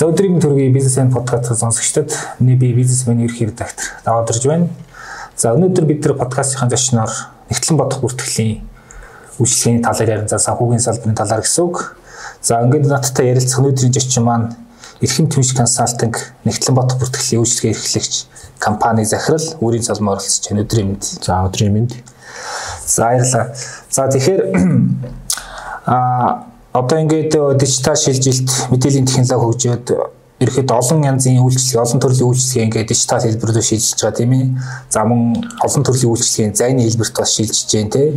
За өдрийн төргийн бизнесмен подкаст сонсогчдод миний би бизнесмен ерхий редактор даваадэрж байна. За өнөөдөр бид нар подкастын зочноор нэгтлэн бодох бүртгэлийн үйлчлэгийн талаар ярин за санхүүгийн салбарын талаар гэсэн үг. За ингээд надтай ярилцах өнөөдрийн зочин маань Эрхэм Тэмш консалтинг нэгтлэн бодох бүртгэлийн үйлчлэгээ эрхлэгч компани захирал өөрийн цалмаар оролцож байна. Өдрийн мэнд. За өдрийн мэнд. За баярлалаа. За тэгэхээр а одоо ингээд дижитал шилжилт мэдээллийн технологи хөгжөөд ерөөд олон янзын үйлчлэг, олон төрлийн үйлчлэгээ ингээд дижитал хэлбэр рүү шилжиж байгаа тийм ээ. За мөн олон төрлийн үйлчлэгийн зайны хэлбэрт бас шилжиж जैन тий.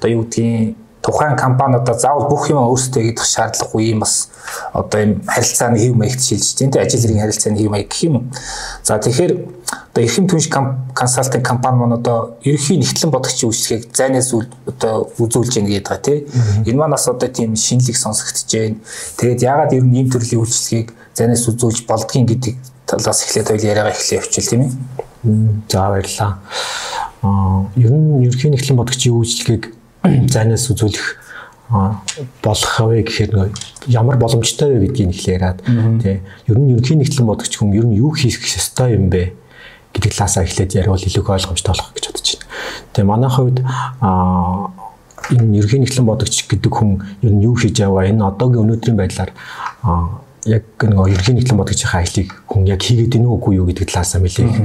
Одоо юу гэдгийг тухайн компаниудаа заавал бүх юм өөрсдөө хийх шаардлагагүй юм бас одоо энэ харилцааны хэв маягт шилжиж. Тэ ажил хэргийн харилцааны хэв маяг гэх юм. За тэгэхээр одоо эрхэм түнш консалтинг компани маань одоо ерөнхий нэгтлэн бодогчийн үйлчлэгийг зайнаас одоо үзүүлж байна гэдэг байгаа тий. Энэ маань бас одоо тийм шинэлэг сонсогдож байна. Тэгээд яагаад ер нь ийм төрлийн үйлчлэгийг зайнаас үзүүлж болдгийг гэдэг талаас эхлээд хоёул яриагаа эхлэе явуул тийм ээ. За баярлалаа. Аа ер нь ерөнхий нэгтлэн бодогчийн үйлчлэгийг зайнаас үзүүлэх болох вэ гэхээр ямар боломжтой вэ гэдгийг их яриад тий. Ер нь ерөнхий нэгтлэн бодогч хүн ер нь юу хийх ёстой юм бэ гэдэг талаасаа эхлээд яриул илүү ойлгомжтой болох гэж бодож байна. Тэгээ манай хувьд аа энэ ерөнхий нэгтлэн бодогч гэдэг хүн ер нь юу хийж яваа? Энэ одоогийн өнөөдрийн байдлаар яг нөгөө ерхий нэгтлэн бодгочийнхаа ажлыг хүн яг хийгээд ийнү үгүй юу гэдэг талаас нэлээх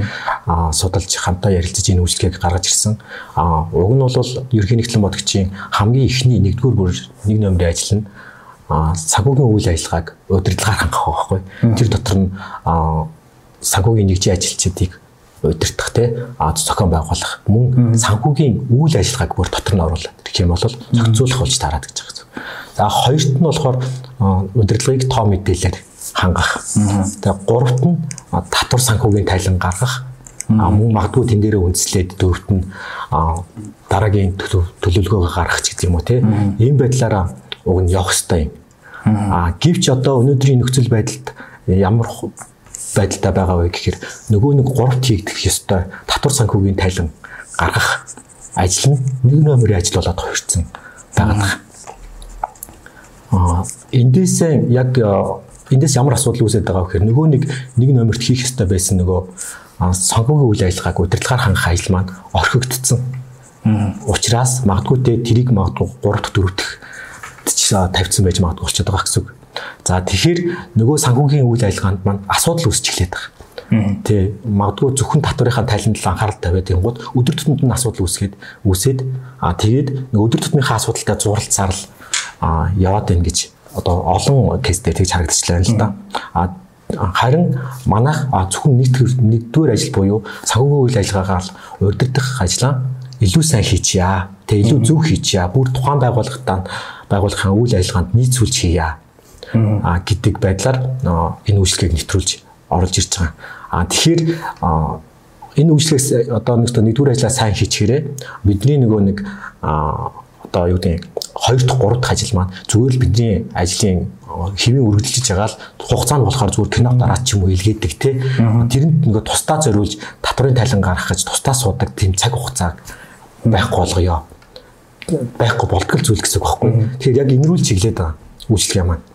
судалж хамтаа ярилцаж энэ үйлчлэгийг гаргаж ирсэн. А уг нь бол ерхий нэгтлэн бодгочийн хамгийн ихний нэгдүгээр бүр нэг номерын ажил нь сагуугийн үйл ажиллагааг удирдлагаар хангах байхгүй. Тэр дотор нь сагуугийн нэгжийн ажилчдыг удирдах те зохион байгуулах мөн санхүүгийн үйл ажиллагааг бүр дотор нь оруулаад гэх юм бол зохицуулах болж тараад гэж байгаа. За хоёрт нь болохоор удирдлагыг тоо мэдээлэлээр хангах. Тэгээ гуравт нь татвар санхүүгийн тайлан гаргах. Мөн магадгүй тэн дээрээ үндэслээд дөрөвт нь дараагийн төлөвлөгөөгөө гаргах гэдэг юм уу те. Ийм байдлаараа уг нь явах хэрэгтэй юм. А гівч одоо өнөөдрийн нөхцөл байдалд ямар байдалтай байгаа вэ гэхээр нөгөө нэг гуравт хийгдэх ёстой татвар санхүүгийн тайлан гаргах ажил нь нэг номерын ажил болоод хувирсан байгаа. Аа эндээсээ яг эндээс ямар асуудал үүсээд байгаа вэ гэхээр нөгөө нэг нэг номерт хийх ёстой байсан нөгөө сонгогийн үйл ажиллагааг удирдлагаар хангах ажил маань орхигдсон. Учираас магадгүй тэ тэрийг магадгүй 3 дахь 4 дахь тавьсан байж магадгүй болчиход байгаа гэсэн үг. За тэгэхээр нөгөө санхүүгийн үйл ажиллагаанд маань асуудал үүсч эхлээд байгаа. Тэ магадгүй зөвхөн татврынхаа тайланд л анхаарал тавиад юмгууд өдөр тутмын асуудал үүсгээд үүсээд а тэгээд өдөр тутмынхаа асуудалтай зурлалцаар л яваад байна гэж одоо олон кейстэй тэгж харагдчихлаа л да. А харин манайх зөвхөн нийт нэгдүгээр ажил буюу санхүүгийн үйл ажиллагаагаар удирдах ажлаа илүү сайн хийчихье. Тэгээ илүү зөв хийчихье. Бүр тухайн байгууллагатаа байгууллагын үйл ажиллагаанд нийцүүлж хийя. А гэдэг байдлаар энэ үйлчлэгийг нэвтрүүлж оруулж ирж байгаа. А тэгэхээр энэ үйлчлэгээс одоо нэгдүгээр ажлаа сайн хийчихээрээ бидний нөгөө нэг одоо юу гэдэг 2 дахь 3 дахь ажил маань зүгээр л бидний ажлын хэвийн үргэлжилж байгаа л хугацаа нь болохоор зүгээр кино дараад ч юм уу илгээдэг те. Тэрэнд нөгөө тусдаа зориулж татврын тайлан гаргах гэж тусдаа суудаг тийм цаг хугацааг байхгүй болгоё. Байхгүй болтгол зүйл гэсэн үг байхгүй. Тэгэхээр яг энэрүүл чиглээд байгаа үйлчлэг юм аа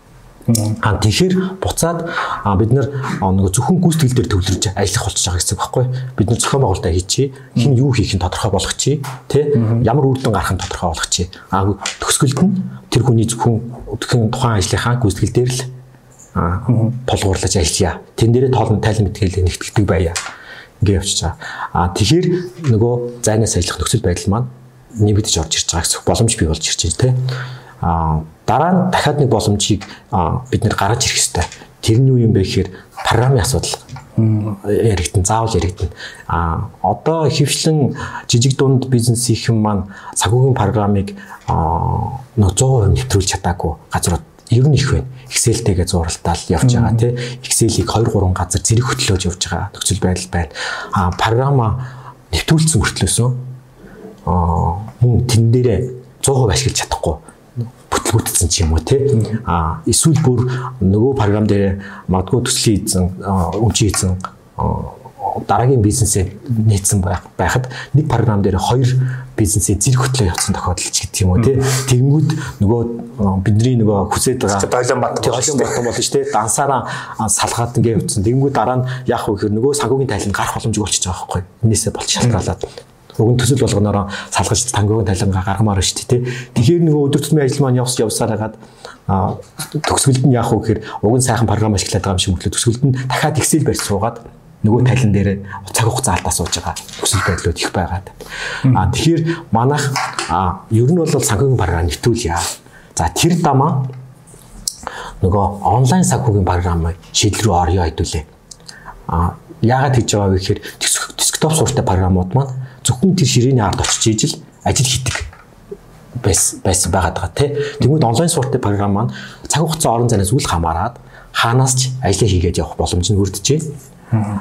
А тэгэхээр буцаад бид нар нэг зөвхөн гүйцэтгэл дээр төвлөрж ажиллах болчихж байгаа гэсэн үг байхгүй. Бид нар зохион байгуулалтаа хийчихье. Хин юу хийх нь тодорхой болгочихье тэ? Ямар үр дүн гарах нь тодорхой болгочихье а төгсгөлд нь тэр хүний зөвхөн тухайн ажлынхаа гүйцэтгэл дээр л тулгуурлаж ажиллая. Тэн дээрээ тоолн тайлан мэдээлэл нэгтгэдэг байя. Ингээ явчихаа а тэгэхээр нөгөө зайнаас ажиллах нөхцөл байдал маань нэмэгдэж орж ирж байгаа гэсэн боломж бий болж ирж байна тэ? А дараа нь дахиад нэг боломжийг бид нэр гаргаж ирэх хэрэгтэй. Тэр нь юу юм бэ гэхээр програмын асуудал яригдэн заавал яригдэн. А одоо хөвчлэн жижиг дунд бизнес хийх юм маань цагуугийн програмыг нөө 100% нэвтрүүлж чадаагүй газрууд ер нь их байна. Excel-тэйгээ зуралтаал явж байгаа тий. Excel-ийг 2 3 газар зэрэг хөтлөөж явж байгаа нөхцөл байдал байна. А програма нэвтрүүлсэн хүртлөөсөө а мөн тэн дээрээ 100% ашиглаж чадахгүй бүтлгүүдсэн ч юм уу те а эсвэл бүр нөгөө програм дээр магадгүй төслийн эзэн өмчийн эзэн дараагийн бизнесээ нээсэн байхад нэг програм дээр хоёр бизнесээ зэрэг хөтлөө явуулсан тохиолдол ч гэдэг юм уу тий. Тэгэнгүүт нөгөө бидний нөгөө хүсэж байгаа долион бат долион бат болно шүү дээ. Дансаараа салгаад ингээ явуулсан. Тэгэнгүүт дараа нь яах вэ гэхээр нөгөө санхүүгийн тайлан гарах боломжгүй болчихж байгаа байхгүй. Энээсээ болж шалтгаалаад нь төсөл болгоноор салгаж тангийн тайлангаа гаргамаар шүү дээ. Тэгэхээр нөгөө өдөр тутмын ажил маань явс явсаар хагаад төгсгөлд нь яах вэ гэхээр уг нь сайхан програм ашиглаад байгаа юм шиг мөртлөө төгсгөлд нь дахиад Excel барьж суугаад нөгөө тайлан дээр цаг хугацаа алдаа сууж байгаа хүсэл байдлууд их байгаад. А тэгэхээр манайх ер нь бол санхүүгийн програм нэвтүүлье. За тэр дамаа нөгөө онлайн санхүүгийн програмыг шийдэл рүү орё хэдүүлээ. А яагаад хийж байгаа вэ гэхээр десктоп суурьтай програмууд маань зөвхөн тэр ширээний ард очиж ижил ажил хийдэг байсан байгаад байгаа тий. Тэгмүүд онлайн суурьтай програм маань цаг хугацаа орон зайнаас үл хамааран хаанаас ч ажлаа хийгээд явах боломж нь хүрдэжээ.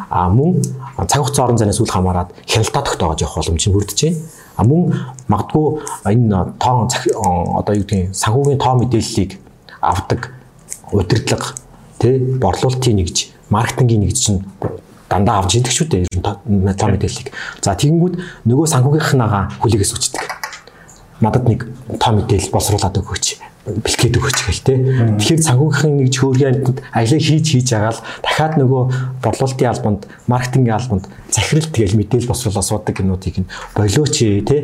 А мөн цаг хугацаа орон зайнаас үл хамааран хяналтаа тогтоогож явах боломж нь хүрдэж байна. А мөн магадгүй энэ тоон одоо юу гэдгийг санхүүгийн тоо мэдээллийг авдаг удирдлага тий борлуулалтын нэгж маркетингийн нэгж чинь дандаа авч идэх шүү дээ ер нь тоо мэдээллийг. За тэгэнгүүт нөгөө санхүүгийнхнаагаа хүлээгээс үчдэг. Надад нэг тоо мэдээлэл боловсруулад өгөөч бэлтгээд өгөөч гэл те. Тэгэхээр санхүүгийн нэг хөөргөнд ажлыг хийж хийж агаал дахиад нөгөө борлуулалтын албанд, маркетингийн албанд захирал тэгэл мэдээлэл босруулаад суудаг гинүүдийг нь болооч те.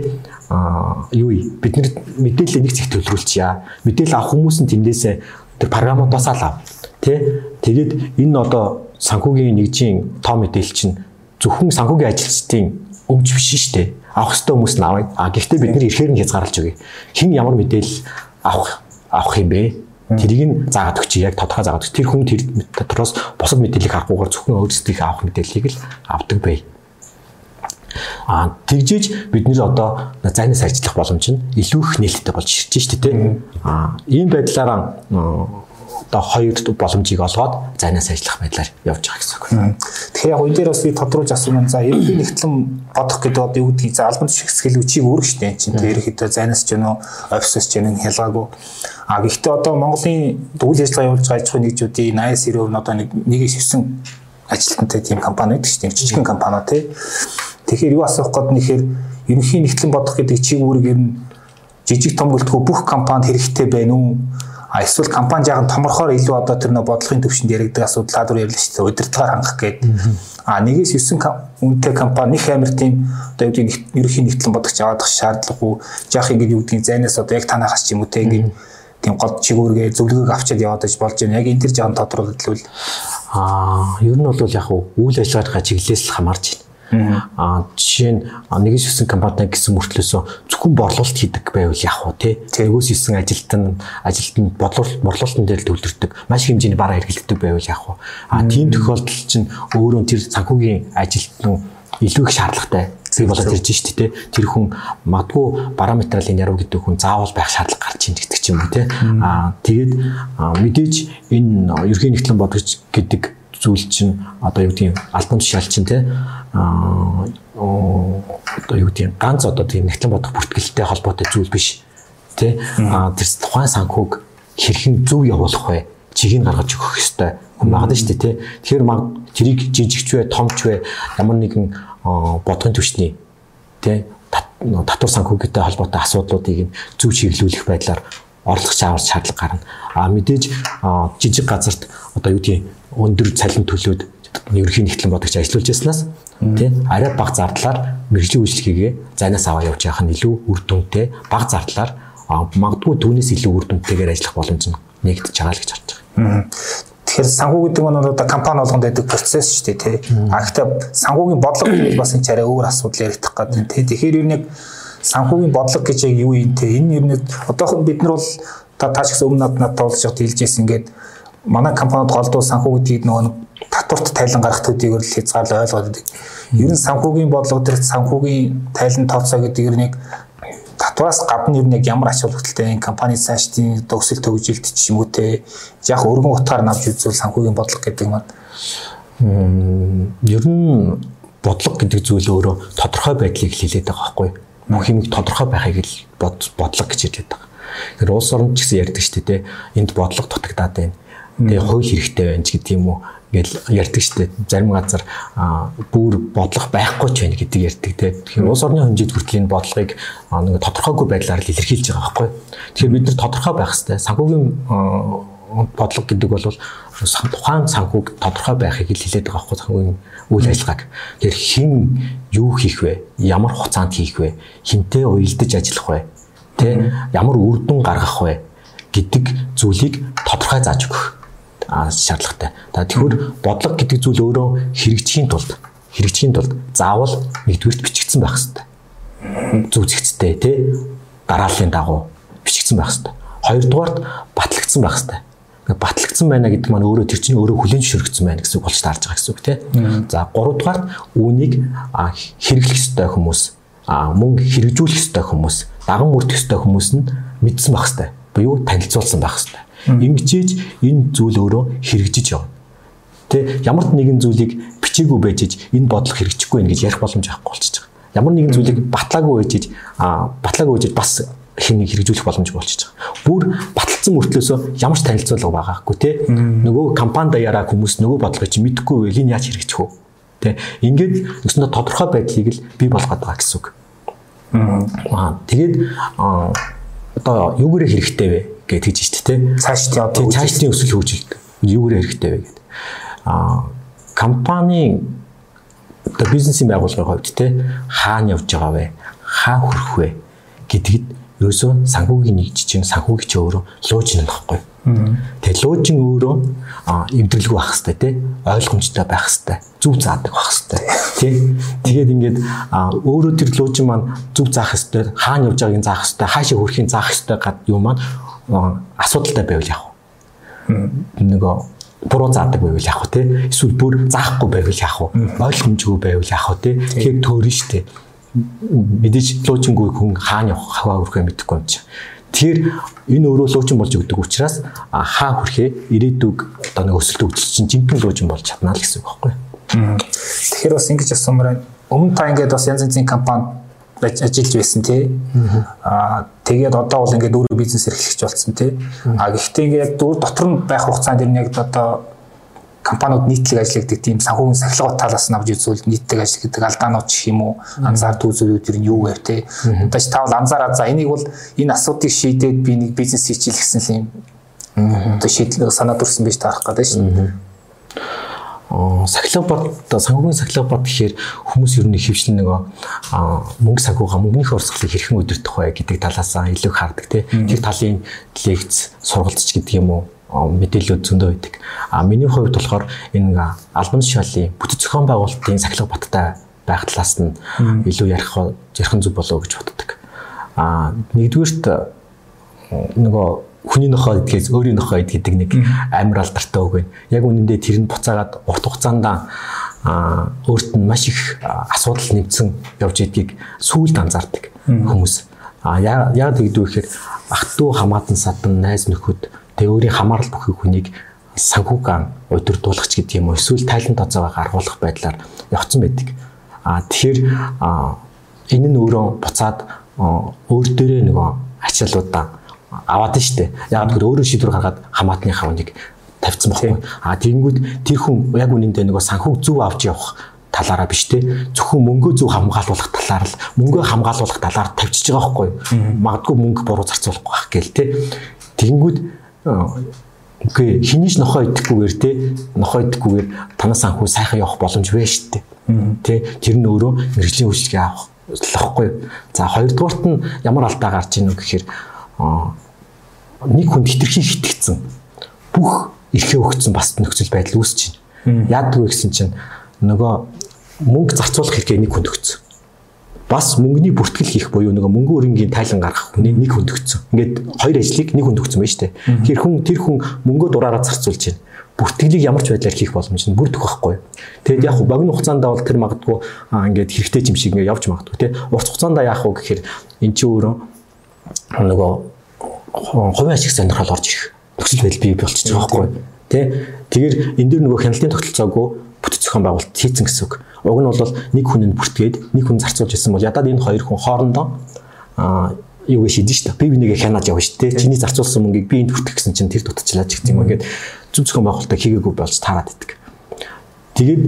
Аа юу бид нар мэдээлэл нэг зэг төлрүүлчихье. Мэдээлэл авах хүмүүс нь тэндээсээ тэр програмуудаас л ав. Тэ. Тэгээд энэ одоо санхүүгийн нэгжийн тоо мэдээлэл чинь зөвхөн санхүүгийн ажилчдын өмч биш шүү дээ. Авах ёстой хүмүүс нь авъя. А гэхдээ бид нар ихээр нь хязгаарлаж өгье. Хин ямар мэдээлэл авах авах юм бэ? Тэрийг нь заагаад өгч яг тодорхой заагаад өгч тэр хүн тэр дотроос бусад мэдээллийг харахгүйгээр зөвхөн өөрсдийнхээ авах мэдээллийг л авдаг бай. А тэгжиж бид нэр одоо зайнаас ажиллах боломж нь илүү их нээлттэй болж ирж штэ тий. А ийм байдлаараа одоо хоёр боломжийг олгоод зайнаас ажиллах байдлаар явж байгаа гэсэн үг. Тэгэхээр яг энэ дээр бас би тодруулж асуусан. За ерөнхий нэгтлэн бодох гэдэг одоо юу гэдгийг за албан тушаал хэсгэл үчиг өөрөх штэ чинь тэр ихэд зайнаас ч гэнэ офисоос ч гэнэ ялгаагүй. А гэхдээ одоо Монголын үйл ажиллагаа явуулж байгаа аж ахуйн нэгжүүдийн 80 90% нь одоо нэг нэгээс 9 ажилтнтай тийм компани байдаг дээ. Жижигхэн компани тий. Тэгэхээр юу асуух гээд нэхэр ерөнхий нэгтлэн бодох гэдэг чиг үүрэг ер нь жижиг том гэлтгүү бүх компанид хэрэгтэй байна уу? А эсвэл компани жаахан томорхоор илүү одоо тэр нөө бодлогын төвшөнд яригдаг асуудал та дүр ярьлаа шүү дээ. Удирдлагаар хангах гээд. А нэгээс 9 үнэтэй компани их амир тийм одоо юу гэдэг ерөнхий нэгтлэн бодох аваадах шаардлагагүй. Жаах ингэ юу гэдгийг зайнаас одоо яг танахаас ч юм уу те ингэ тийм гол чигүүргээ зөвлөгөөг авчиад яваад байж болж байна. Яг энэ төр жаахан тодруулалт л аа ер нь бол яг үйл ажиллагаагаа чиглэлээс л хамаарч байна. Аа жишээ нь нэгээс 9 компани гэсэн мөртлөөсөө зөвхөн борлуулалт хийдэг байвал яах вэ те? Нөгөөс 9 ажилтан ажилтанд борлуулалт борлуулалтын дээр төвлөрдөг. Маш хэмжээний бараа хэрэглэдэг байвал яах вэ? Аа тийм тохиолдолд чинь өөрөө тэр санхүүгийн ажилтан илүү их шаардлагатай. Бий болоод ирж штэ тэ тэр хүн магадгүй параметралын яруу гэдэг хүн заавал байх шаардлага гарч ийн гэдэг ч юм уу тэ аа тэгээд мэдээж энэ ерхий нэгтлэн бодгож гэдэг зүйл чинь одоо юу гэдгийг альбом тушаал чинь те аа одоо юу гэдгийг ганц одоо тийм нэгтлэн бодох бүртгэлтэй холбоотой зүйл биш те. Аа тэр тухайн санхүүг хэрхэн зөв явуулах вэ? Чигийг гаргаж өгөх ёстой хүн багна шүү дээ тий. Тэгэхээр маг тэрийг жижигч вэ, томч вэ ямар нэгэн бодгын төвчний тий татвар санхүүгтэй холбоотой асуудлуудыг зөв чиглүүлэх байдлаар орлох шаардлага гарна. А мэдээж жижиг газарт одоо юу гэдгийг өндөр цалин төлөөд ерөнхий нэгтлэн бодогч ажиллаж яснаас тий арай бага зардлаар мэрэгжлийн үйлчлэгээ зайнаас аваа явж явах нь илүү үр дүнтэй бага зардлаар магадгүй түүнээс илүү үр дүнтэйгээр ажиллах боломж нь нэгдэж байгаа л гэж харж байгаа. Тэгэхээр санхүү гэдэг нь одоо компани болгонд байдаг процесс шүү дээ тий. А гэхдээ санхүүгийн бодлого гэвэл бас энэ царай өөр асуудал яригдах гэдэг тий. Тэгэхээр ер нь санхүүгийн бодлого гэж яг юу юм те? Энэ ер нь одоохон бид нар бол та тааш гэсэн өмнө надад тоолж явах хэлжсэн ингээд манай компанид голдуу санхүү гэдгийг нөгөө татварт тайлан гарах төдийгөр л хязгаарлал ойлгоод байдаг. Ер нь санхүүгийн бодлого дээр санхүүгийн тайлан тооцоо гэдэг ер нь яг татвараас гадна ер нь ямар ач холбогдолтой энэ компани цаашдын өсөлт төгжөлт ч юм уу те? Яг өргөн утгаар навж үзвэл санхүүгийн бодлого гэдэг маань ер нь бодлого гэдэг зүйл өөрөө тодорхой байдлыг хэлээд байгаа байхгүй бүх юмыг тодорхой байхыг л бодлого гэж хэлээд байгаа. Тэгэхээр улс орнд ч гэсэн ярьдаг шүү дээ. Энд бодлого дутагдаад байна Тэгээ хууль хэрэгтэй байна ч гэдэг юм уу. ингээл ярьдаг штеп зарим газар бүр бодлого байхгүй ч байна гэдэг ярьдаг те. Тэгэхээр улс орны хэмжээд хүртэл энэ бодлогыг нэг тодорхойгүй байдлаар л илэрхийлж байгаа байхгүй. Тэгэхээр бид нар тодорхой байх хэрэгтэй. Санхүүгийн бодлого гэдэг бол тухайн санхүүг тодорхой байхыг л хэлээд байгаа байхгүй санхүүгийн үйл ажиллагааг. Тэгэхээр хэн юу хийх вэ? Ямар хугацаанд хийх вэ? Хинтээ уялдаж ажиллах вэ? Тэ ямар үр дүн гаргах вэ гэдэг зүйлийг тодорхой зааж өгөх шаардлагатай. Тэгэхээр бодлого гэдэг зүйл өөрөө хэрэгжихийн тулд хэрэгжихийн тулд заавал нэгдүгürt бичигдсэн байх хэрэгтэй. Зүг зэгцтэй тий дарааллын дагуу бичигдсэн байх хэрэгтэй. Хоёрдугаарт батлагдсан байх хэрэгтэй. Батлагдсан байна гэдэг маань өөрөө тэр чинь өөрөө хүлэн зөвшөөрөгдсөн байна гэсэн үг болж таарж байгаа гэсэн үг тий. За гуравдугаарт үүнийг хэрэглэх ёстой хүмүүс мөн хэрэгжүүлэх ёстой хүмүүс даган мөрдөх ёстой хүмүүс нь мэдсэн байх хэрэгтэй. Буюу танилцуулсан байх хэрэгтэй. Ингэжээж энэ зүйл өөрөө хэрэгжиж явна. Тэ ямар ч нэгэн зүйлийг бичээгүй байж энэ бодлого хэрэгжихгүй байх гэж ярих боломж байхгүй болчихж байгаа. Ямар нэгэн зүйлийг батлаагүй байж а батлаагүй байж бас хэнийг хэрэгжүүлэх боломж болчихж байгаа. Бүр баталсан мөртлөөсөө ямар ч танилцуулга байгаагүй те нөгөө компани даяараа хүмүүс нөгөө бодлогыг чи мэдэхгүй байл энэ яаж хэрэгжих вэ? Тэ ингээд өснө тодорхой байдлыг л бий болгоод байгаа гэсэн үг. Аа тэгээд одоо юугээр хэрэгтэй вэ? гэж тэгж штэ тий. Цаашд одоо цаашдын өсвөл хөгжил юугээр хэрэгтэй вэ гэдэг. Аа компани одоо бизнесийн байгууллагын хувьд тий хаана явж байгаа вэ? Хаа хүрэх вэ гэдэгт ерөөсөө санхүүгийн нэг жижиг санхүүгч өөрөө луужин нөхгүй. Тэгээ луужин өөрөө эмдэрлэг байх хэвээр тий ойлгомжтой байх хэвээр зүв заадаг байх хэвээр тий тэгээд ингээд өөрөө тэр луужин маань зүв заах хэвээр хаана явж байгааг заах хэвээр хаашаа хүрэхин заах хэвээр гад юм маань асуудалтай байвал яах вэ? Нөгөө буруу заадаг байвал яах вэ те? Эсвэл бүр заахгүй байвал яах вэ? Ойлгомжгүй байвал яах вэ те? Тэгэхээр төөрн штэ. Мэдээж луучингүй хүн хаана явах хаваа өрхөө мэдэхгүй юм чи. Тэгэхээр энэ өөрөө луучин болж өгдөг учраас хаа хүрхээ ирээдүг одоо нэг өсөлт өгч чинь жинхэнэ луучин болж чадна л гэсэн үг байхгүй. Тэгэхээр бас ингэж асуумаар өмнө та ингээд бас янз янзын компани ажиллаж байсан тий. Аа тэгээд одоо бол ингээд өөрөө бизнес эрхлэгч болсон тий. А гэхдээ ингээд яг дотор нь байх хугацаанд ер нь яг одоо компаниуд нийтлэг ажилладаг тийм санхүүгийн сахилгын талаас нь авч үзвэл нийтлэг ажилладаг алдаанууд ч юм уу анзаард үзүүлүүд ер нь юу вэ те? Ч та бол анзаараад за энийг бол энэ асуудыг шийдээд би нэг бизнес хийчихэл гэсэн л юм. Одоо шийдэл санаа дүрсэн байж таарах гэдэг шин сахилга бод санхүүгийн сахилга бод гэхээр хүмүүс ер нь хөвчлэн нөгөө мөнгө санхүүга мөнгөний урсгалыг хэрхэн удирдах вэ гэдэг талаас илүү хардаг тийм тэр талын лекц сургалтч гэдэг юм уу мэдээлэлүүд зөндөө байдаг. А миний хувьд болохоор энэ албан тушаалын бүтэц зохион байгуулалтын сахилга баттай байх талаас нь илүү ярих ярих зүг болов гэж боддог. А нэгдүгээрт нөгөө хүний нохоо гэдгээс өөрийн нохоо гэдэг нэг амар алдартай үг байна. Яг үнэндээ тэр нь буцаагаад урт хугацаанд а өөрт нь маш их асуудал нэмсэн явж идгийг сүүлд анзаардаг хүмүүс. А яг тэгдүү гэхээр ах トゥ хамаатан садан найз нөхөд тэг өөрийн хамаарал бүхий хүнийг санхүүган удирдуулагч гэдэг юм уу эсвэл тайлан тооцоогоо гаргуулах байдлаар явцсан байдаг. А тэгэхээр энэ нь өөрөө буцаад өөр дээрээ нөгөө ачаалуудаа аваад нь штэ. Яг тэр өөрөө шийдвэр гаргаад хамаатны хавныг тавьсан байхгүй. А тэгэнгүүт тэр хүн яг үнэндээ нөгөө санхүүг зөв авч явах талаараа биш те зөвхөн мөнгөө зөв хамгаалуулах талаар л мөнгөө хамгаалуулах талаар тавьчихж байгаа байхгүй магадгүй мөнгө буруу зарцуулахгүй байх гээл те тэгэнгүүт үгүй хинийч нохоо идэхгүйгээр те нохоо идэхгүйгээр танаа санхүү сайхан явах боломж вэ штэ те тэр нь өөрөө мэрэгжлийн үйлчлэгээ авах лахгүй за хоёрдугаарт нь ямар алдаа гарч ийнө гэхээр нэг хүнд хитрхи хитгэцэн бүх эрхээ өгсөн бас нөхцөл байдал үүсэж байна. Яадаг вэ гэсэн чинь нөгөө мөнгө зарцуулах хэрэгээ нэг хүнд өгсөн. Бас мөнгөний бүртгэл хийх буюу нөгөө мөнгө өрөнгийн тайлан гаргах хүний нэг хүнд өгсөн. Ингээд хоёр ажлыг нэг хүнд өгсөн байна шүү дээ. Тэгэхээр хүн тэр хүн мөнгөө дураараа зарцуулж байна бүртгэлийг ямар ч байдлаар хийх боломж нь бүрдэх байхгүй. Тэгэд яг богино хугацаанд бол тэр магадгүй ингээд хэрэгтэй юм шиг ингээд явж магадгүй тий. Урт хугацаанд яах вэ гэхээр эн чинь өөрөө нөгөө хувийн ашиг сонирхол орж ирэх нөхцөл байдал бий болчихж байгаа байхгүй тий Тэгэхээр энэ дэр нөгөө хяналтын тогтолцоогүй бүтэц зохион байгуулалт хийцэн гэсэн үг. Уг нь бол нэг хүн нь бүртгээд нэг хүн зарцуулж ирсэн бол ядаад энэ хоёр хүн хоорондоо аа юу гэж шийдэн шүү дээ. Би бинийгээ хянаад явна шүү дээ. Чиний зарцуулсан мөнгийг би энд бүртгэх гэсэн чинь тэр дутчлаач гэх юм. Ингээд зүг зохион байгуулалтаа хийгээгүй болж таарад идэг. Тэгээд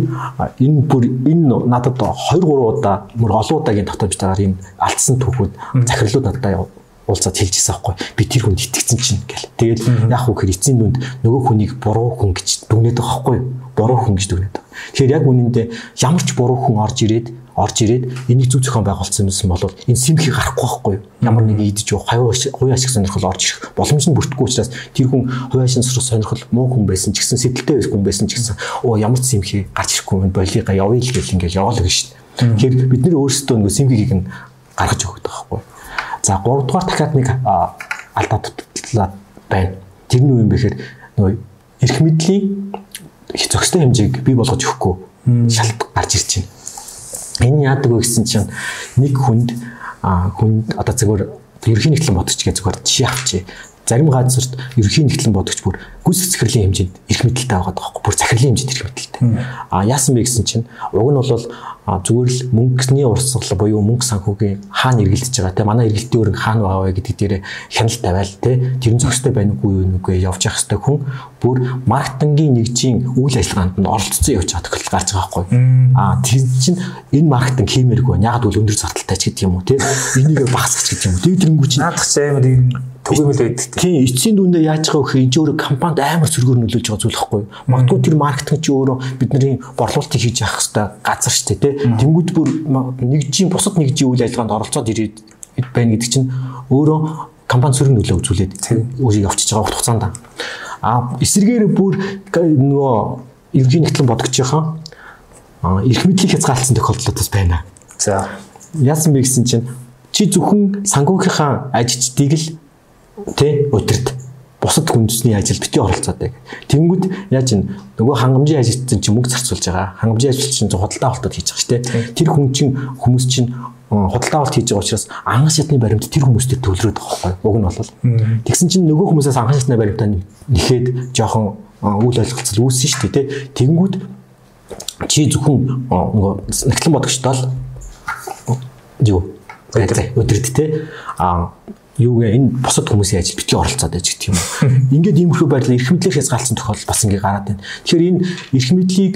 энэ бүр энэ надад 2 3 удаа мөр олон удаагийн татамжтайгаар энэ алдсан түүхүүд захирлууд надад уулзаад хэлжсэн байхгүй би тэр хүнд итгэцэн чинь гэл. Тэгээд яг хөө хэр эцсийн дүнд нөгөө хүнийг буруу хүн гэж дүгнээд байгаа байхгүй буруу хүн гэж дүгнээд байгаа. Тэгэхээр яг үнэндээ ямар ч буруу хүн орж ирээд орж ирээд энийг зүг зохион байгуулсан юмсан бол энэ симхи гарахгүй байхгүй? Ямар нэг идэж юу хувийн ашиг сонирхол орж ирэх боломж нь бүрдэхгүй учраас тэр хүн хувийн ашиг сонирхол муу хүн байсан ч гэсэн сэтэлтэй байсан хүн байсан ч гэсэн оо ямар ч симхи гарч ирэхгүй юм болига явъя л гэл ингээл яваал гэж шин. Тэгэхээр бид нэр өөрсдөө нөгөө симхиг нь гаргаж өгөх байхгүй юу? За 3 дугаар дахиад нэг алдаа дуттлаа байна. Тэр нь юу юм бэ гэхээр нөгөө эрх мэдлийн зохистой хэмжээг бий болгож өгөхгүй шалт гарч ирж байна Энэ яадаг вэ гэсэн чинь нэг хүнд хүнд одоо зөвхөн ерхий нэгтлэн бодогч гэж зөвхөн жишээ авчи. Зарим газарт ерхий нэгтлэн бодогч бүр гүс захирлын хэмжээнд эрх мэдэлтэй байгаа байхгүй бүр захирлын хэмжээнд эрх мэдэлтэй. А яасан бэ гэсэн чинь уг нь бол зүгээр л мөнгөний урсгал буюу мөнгө санхүүгийн хаана эргэлдэж байгаа те манай эргэлтийн өрн хаана байгаа вэ гэдэг дээр хяналт тавиал те. Тэрэн зохистой байна уугүй юу нүгэ явж явах хэвээр хүн бүр маркетингийн нэгжийн үйл ажиллагаанд нь оролцсон явж байгаа тохиолдол гарч байгаа байхгүй а тэр чинь энэ маркетинг хиймээргүй яг бол өндөр зардалтай ч гэдэг юм уу те. Энийг багасгах гэдэг юм уу? Тэр тэрнгүү чинь. Наадах ч амар юм түгээмэл байдаг тийм эцсийн дүндээ байгаа вэ гэхээр энэ өөрөө компанид амар зөргөөр нөлөөлж байгаа зүйл байхгүй магадгүй тэр маркетинг чи өөрөө бидний борлуулалтыг хийж явах хэвээр газар шүү дээ те Тэнгүүд бүр нэгжийн бусад нэгжийн үйл ажиллагаанд оролцоод ирээд байна гэдэг чинь өөрөө компани сөрөг нөлөө үзүүлээд өөрийг авчиж байгаа хугацаанд. А эсэргээр бүр нөгөө ерөнхий нэгтлэн бодогчийнхаа эрх мэдлийг хязгаарласан тохиолдлууд байна. За. Яасан бэ гэсэн чинь чи зөвхөн санхүүгийнхаа ажилчдыг л тэ өдөрт бусад хүнсний ажил бити оролцоод байг. Тэнгүүд яаж ин нөгөө хангамжийн ажилтсан чинь мөнгө зарцуулж байгаа. Хангамжийн ажилтсан чинь худалдаа авалтууд хийж байгаа шүү дээ. Тэр хүн чинь хүмүүс чинь худалдаа авалт хийж байгаа учраас анхан шатны баримт тэр хүмүүстээ төлрөөд байгаа байхгүй. Уг нь бол. Тэгсэн чинь нөгөө хүмүүсээс анхан шатны баримтаа нэхэд жоохон үйл ойлголцол үүссэн шүү дээ. Тэнгүүд чи зөвхөн нөгөө нэгтлэн бодогчтой л юу өдрөд те а юугээ энэ бусад хүмүүсийн ажил битгий оролцоод байж гэдэг юм. Ингээд иймэрхүү байдлаар эрх мэдлийг хязгаарласан тохиолдол бас ингээ гараад байна. Тэгэхээр энэ эрх мэдлийг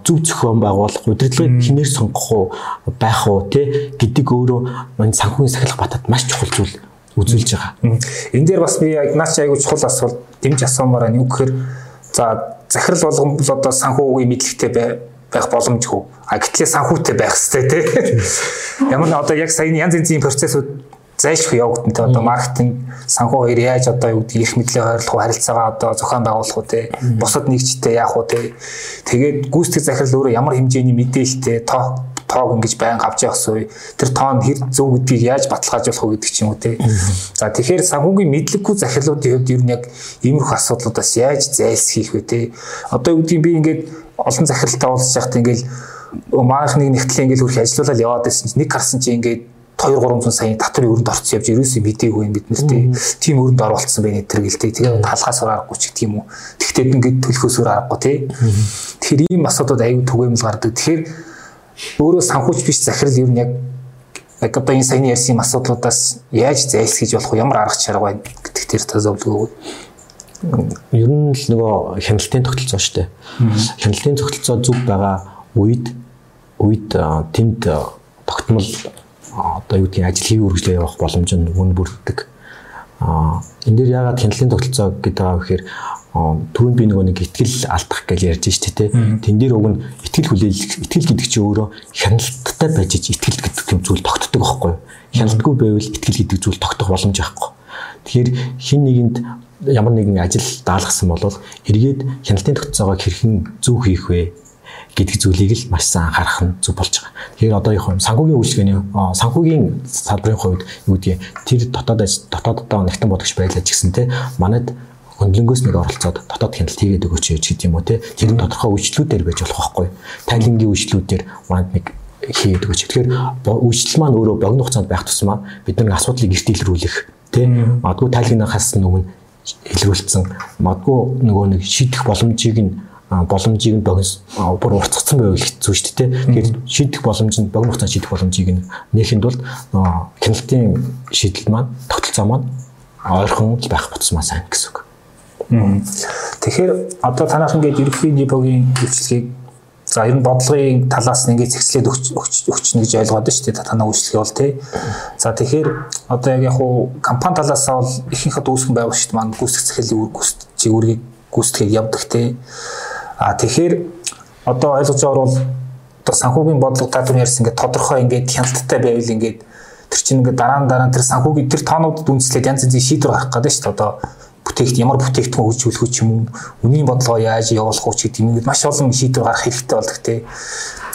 зөв зохион байгуулах, удирдлагыг хинээр сонгох уу, байх уу те гэдэг өөрөө энэ санхүүгийн сахилах батад маш чухал зүйл үзүүлж байгаа. Энэ дээр бас би яг наач айгүй чухал асуулт дэмж асуумаар байна. Юу гэхээр за захирал болгон бол одоо санхүүгийн мэдлэгтэй байх боломжгүй. А гэтлээ санхүүтэй байх хэрэгтэй тий. Ямар нэг одоо яг саяны янз янзын процессыг зайлшгүй явагдана. Одоо маркетинг санхүү хоёр яаж одоо юу гэдэг их мэдлээ ойрлох уу, харилцаагаа одоо зохион байгуулах уу те. Бусад нэгжтэй яах уу те. Тэгээд гүйцэтгэх захирал өөрөө ямар хэмжээний мэдээлэлтэй тоо тоог ингэж байн авч явах суй тэр тоон хэр зөв гэдгийг яаж баталгаажуулах вэ гэдэг ч юм уу те. За тэгэхээр санхүүгийн мэдлэггүй захирлуудын хувьд ер нь яг иймэрхүү асуудлуудаас яаж зайлсхийх вэ те. Одоо юу гэдгийг би ингээд олон захиралтай уулзж байхдаа ингээд маахныг нэгтлээ ингээд хөрх ажиллаулаад яваад байсан чинь нэг харсан чинь ингээд 2 300 сая татврын өрөнд орцсон явж ерөөсөө мдээгүй юм бид нарт тийм өрөнд оруулсан байна тэр гэлтэй тэгээ талхаас гарахгүй ч гэх юм уу. Тэгтээ ингээд төлөхөөсөр аргагүй тий Тэгэхээр ийм асуудууд аюу түгээмэл гардаг. Тэгэхээр өөрөө санхүүч биш захирал ер нь яг яг одоо энэ саяны ярьсан асуудлуудаас яаж зайлсхийж болох вэ? Ямар арга чарга байна гэдэг тэр та зөвлөгөө ер нь л нөгөө хяналтын тогтолцоо шүү дээ. Хяналтын тогтолцоо зүг байгаа үед үед тэнд тогтмол одоо юу гэдгийг ажил хийх үргэлжлээ явах боломж нь үн бүрддэг. Аа энэ дээр яагаад хяналтын тогтолцоо гэдэг байгаа вэхээр түрүүнд би нөгөө нэг ихтгэл алдах гэж ярьж штэ тэ. Тэн дээр уг нь ихтгэл хүлээлгэх ихтгэл гэдэг чинь өөрөө хяналттай байж ихтгэл гэдэг юм зүйл тогтдог байхгүй юу? Хяналтгүй байвал ихтгэл гэдэг зүйл тогтох боломж байхгүй. Тэгэхээр хин нэгэнд ямар нэгэн ажил даалгасан бол эргээд хяналтын тогтолцоогоо хэрхэн зөв хийх вэ? Гэдэг зүйлийг л маш сайн анхаарах нь зөв болж байгаа. Тэгэхээр одоо яг санхүүгийн үйлчлэгээний санхүүгийн салбарын хувьд юу гэдгийг тэр дотоод дотооддоо нэгтэн бодогч байлаа ч гэсэн те манад хөндлөнгөөс нэг оролцоод дотоод хяналт хийгээд өгөөч гэж юм уу те тэр тодорхой үйлчлүүдээр байж болох байхгүй. Тайлангийн үйлчлүүдээр манад нэг хийгээд өгөөч. Тэгэхээр үйлчлэл маань өөрөө богино хугацаанд байх тусмаа бид нэг асуудлыг эрт илрүүлэх те магадгүй тайлгнахаас өмнө илрүүлсэн магадгүй нөгөө нэг шийдэх боломжийг нь боломжийг нь богино бүр уртцсан байвал хэцүү шүү дээ. Тэгэхээр шийдэх боломж нь богино хугацаанд шийдэх боломжийг нь нээхэнд бол хяналтын шийдэл маань тогтолцоо маань ойрхон байх буцмаа сайн гэсэн үг. Тэгэхээр одоо танах ингээд ерөнхий нибогийн үйлчлэгийг За ер нь бодлогын талаас нь ингээд зэгцлээд өгчнө гэж ойлгоод байна шүү дээ. Танаа үйлчлэгээ бол тий. За тэгэхээр одоо яг яг хуу компани талаас нь бол ихэнхэд үүсгэн байгаа шүү дээ. Маань гүйцэтгэх захиалын үр гүйцэтгэх үргийг гүйцэтгэх явдаг тий. А тэгэхээр одоо ойлгож байгаа бол одоо санхүүгийн бодлого та түрүү ярьсан ингээд тодорхой ингээд хяналттай байвал ингээд тэр чинь ингээд дараа нь дараа нь тэр санхүүгийн тэр тоонуудад үндэслээд янз янзын шийдвэр гаргах гэдэг шүү дээ. Одоо бүтээгт ямар бүтээгдэхүүн хөгжүүлэх үү ч юм уу үнийн бодлогоо яаж явуулах уу ч гэдэг юм маш олон шийдвэр гаргах хэрэгтэй болдог те.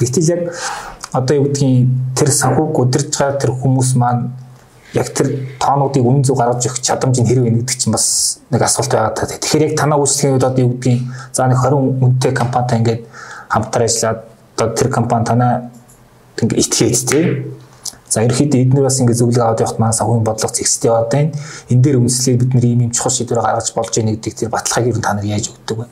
Гэтэл яг одоо юу гэдгийг тэр санхүүг удирж байгаа тэр хүмүүс маань яг тэр тоонуудыг үнэн зөв гаргаж өгөх чадамж нь хэрэг нэгдэг чинь бас нэг асуулт байгаа та. Тэгэхээр яг танаа үйлчлэгийн удаад юу гэдгийг за нэг 20 үнэтэй компанитай ингээд хамтар ажиллаад одоо тэр компани танаа ингээд итгээд тий За ерөөхдөө эдгээр бас ингэ зөвлөгөө аваад явахт маань санхүүгийн бодлого зэгстэй яваад байна. Энэ дээр үндэслээд бид нэр ийм юм чухал шийдвэр гаргаж болж байгаа нэгдэг тэр баталгааг ер нь та нар яаж өгдөг вэ?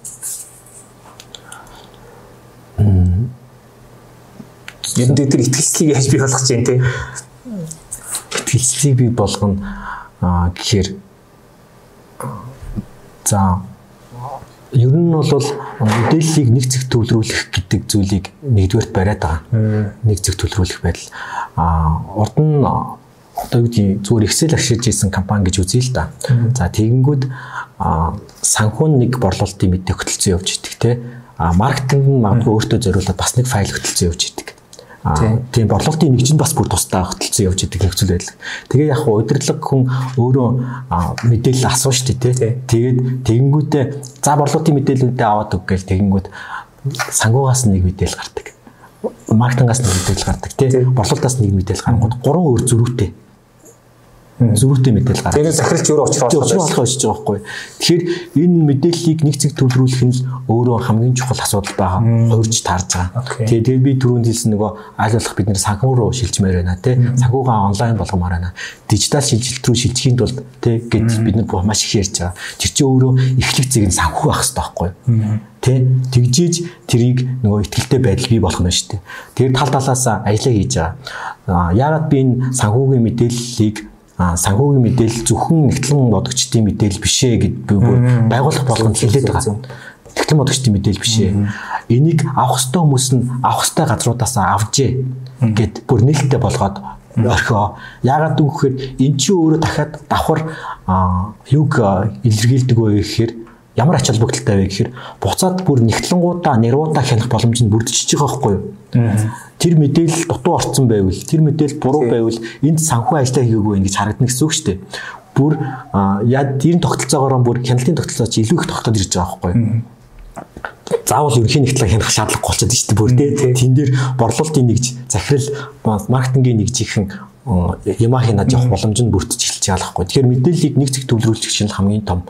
Ер нь тэр ихтгэлцлийг яаж бий болгож जैन те? Ихтгэлцлийг бий болгоно гэхээр за ер нь бол мэдээллийг нэг зэг төвлөрүүлэх гэдэг зүйлийг нэгдүгээрт бариад байгаа. Нэг зэг төвлөрүүлэх байдал. А урд нь одоо юу гэдэг зүгээр Excel ашиглаж исэн компани гэж үзье л да. За тэгэнгүүт санхүүн нэг борлуулалтын мэдээ хөтөлцөн явж идэг те. А маркетинг нь магадгүй өөртөө зориулаад бас нэг файл хөтөлцөн явж идэг. Тийм борлуулалтын нэг чинь бас бүр тусдаа хөтөлцөн явж идэг нөхцөл байдал. Тэгээ яг удирдлага хүн өөрөө мэдээлэл асууж штэ тий. Тэгээд тэгэнгүүтээ за борлуулалтын мэдээллүүдээ аваад өг гээл тэгэнгүүт сангуугаас нэг мэдээлэл гардаг. Маркетингаас нэг мэдээлэл гардаг тий. Борлуулалтаас нэг мэдээлэл гаргууд гурван өөр зөрүүтэй зөрүүтэй мэдээлэл гаргав. Тэгээд захиралч өөрөө уучруулах уучруулах гэж байгаа байхгүй. Тэгэхээр энэ мэдээллийг нэг зэг төвлөрүүлэх нь өөрөө хамгийн чухал асуудал байгаа. Хувирч таарж байгаа. Тэгээд би түрүүнд хэлсэн нөгөө аль болох бид нэр санхүү руу шилжмээр байна тий. Санхүүгаа онлайн болгомоор байна. Дижитал шилжилт рүү шилжихийн тулд тий гэж бид нар маш их ярьж байгаа. Тэр чинь өөрөө эхлэх зэг нь санхүү байх хэрэгтэй байхгүй тэ тэгжиж трийг нөгөө ихтгэлтэй байдал бий болох нь шүү дээ. Тэр тал талаас аялаа хийж байгаа. Яагаад би энэ санхүүгийн мэдээллийг санхүүгийн мэдээлэл зөвхөн нэгтлэн бодогчдын мэдээлэл биш ээ гэд би бүр байгууллага болгонд хэлээд байгаа. Нэгтлэн бодогчдын мэдээлэл биш ээ. Энийг авах ёстой хүмүүс нь авах ёстой газруудаас авжээ гэд бүр нээлттэй болгоод орхио. Яагаад гэвэл эн чинь өөрөө дахиад давхар юг илэрхийлдэг вэ гэхээр ямар ач холбогдолтой вэ гэхээр буцаад бүр нэгтлэнгуудаа нэрвуудаа хянах боломж нь бүрдчихэж байгаа байхгүй юу? Тэр мэдээлэл дутуу орцсон байвал, тэр мэдээлэл буруу байвал энд санхүү ажиллаа хийгээгүй гэж харагдана гэсэн үг шүү дээ. Бүр яа дэрн тогтолцоогоор бүр хяналтын тогтолцоо чи илүү их тогтоод ирж байгаа байхгүй юу? заавал ерөнхий нэгтлээ хянах шаардлагагүй болчиход шүү дээ бүр тий. Тэн дээр борлуулалтын нэгж захирал маркетингийн нэгж ихэн ямаа хийнад явах боломж нь бүрдэж эхэлж байгаа байхгүй. Тэгэхээр мэдээллийг нэг зэг төвлөрүүлэх чинь хамгийн том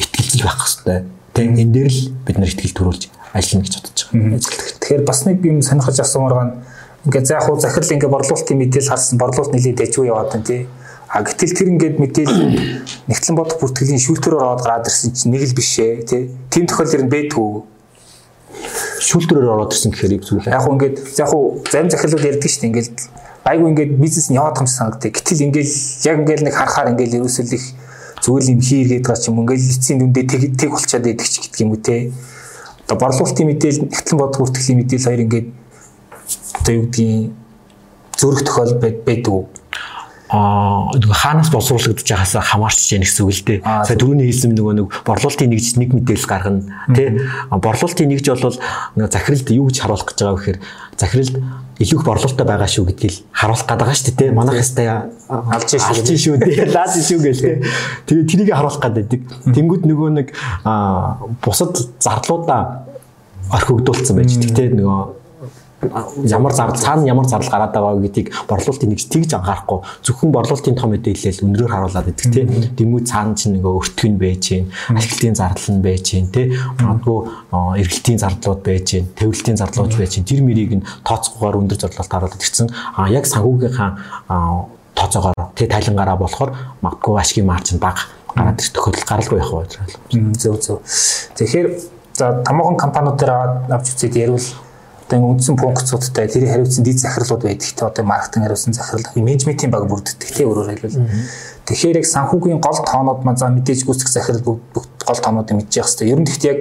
ихтгэлцэл байх хэрэгтэй. Тэг энэ дээр л бид нар ихтгэл төрүүлж ажиллана гэж бодож байгаа. Тэгэхээр бас нэг юм сонирхож асуумаар байна. Ингээд за яг хуу захирал ингээд борлуулалтын мэдээлэл харсан борлуулалт нэлээд дэжгүй яваад байна тий. А гэтэл тэр ингээд мэдээлэл нэгтлэн бодох бүртгэлийн шүүлтүүрээр ороод гараад ирсэн чинь нэг л биш ээ тий. Тим тохиолдол нь бэдгүү шүүлтүүрээр ороод ирсэн гэхээр их зүйл. Яг хуу ингээд яг хуу зарим захирлууд ярьдаг шүү дээ ингээд айгу ингээд бизнес нь яваад юм санагддаг. Гэтэл ингээл яг ингээл нэг харахаар ингээл ерөөсөл их зүгээр юм хийргээд байгаа ч юм ингээл эцсийн дүндээ тэг тэг болчаад байдаг ч гэдэг юм уу те. Одоо борлуулалтын мэдээлэл нэгтлэн бодох бүртгэлийн мэдээлэл хоёр ингээд одоо юу гэдгийг зөрөх тохиол байдаг аа нөгөө хаанаас боловсруулагдаж байгаасаа хамаарч яах гэсэн үг л дээ. Сая түрүүний хэлсэн нөгөө нэг борлуулалтын нэгж нэг мэдээлэл гаргана тий. Борлуулалтын нэгж бол захиралд юу гэж харуулах гэж байгаа вэ гэхээр захиралд илүү их борлуулалттай байгаа шүү гэдгийг харуулах гээд байгаа шүү дээ. Манайх хэвээр алж шүү. Алж шүү дээ. Лаад шүү гэл тий. Тэгээ тэрийг харуулах гээд байдаг. Тэнгүүд нөгөө нэг бусад зарлуудаа орхигдуулсан байж тий. Нөгөө ямар зардал цаана ямар зардал гараад байгаа гэдгийг борлуулалтын нэгж тэгж анхаарахгүй. Зөвхөн борлуулалтын том мэдээлэл өнрөөр харуулад идэх тийм дэмүү цаана чинь нөгөө өртгөх нь байж гин ашиглалтын зардал нь байж гин тийм магадгүй эргэлтийн зардлууд байж гин төвлөлтийн зардлууд байж гин тэр мөрийг нь тооцоогоор өндөр зарлалт харуулад ирсэн. А яг санхүүгийнхаа тооцоогоор тий тайлангаараа болохоор магадгүй ашигын маржин бага гараад ирэх тохиолдол гаралгүй байх байх. Зөв зөв. Тэгэхээр за томоохон компаниуд дээр авч үзээд ярил одоо үндсэн функцуудтай тэр хариуцсан дэд захирлууд байдаг. Тэ одоо маркетинг хариуцсан захирал, менежментийн баг бүрддэг тий өөрөөр хэлбэл. Тэгэхээр яг санхүүгийн гол тоонууд маань за мэдээж гүйцэтгэх захирал бүгд гол тоонуудыг мэдчих хэвээр. Ер нь гэхдээ яг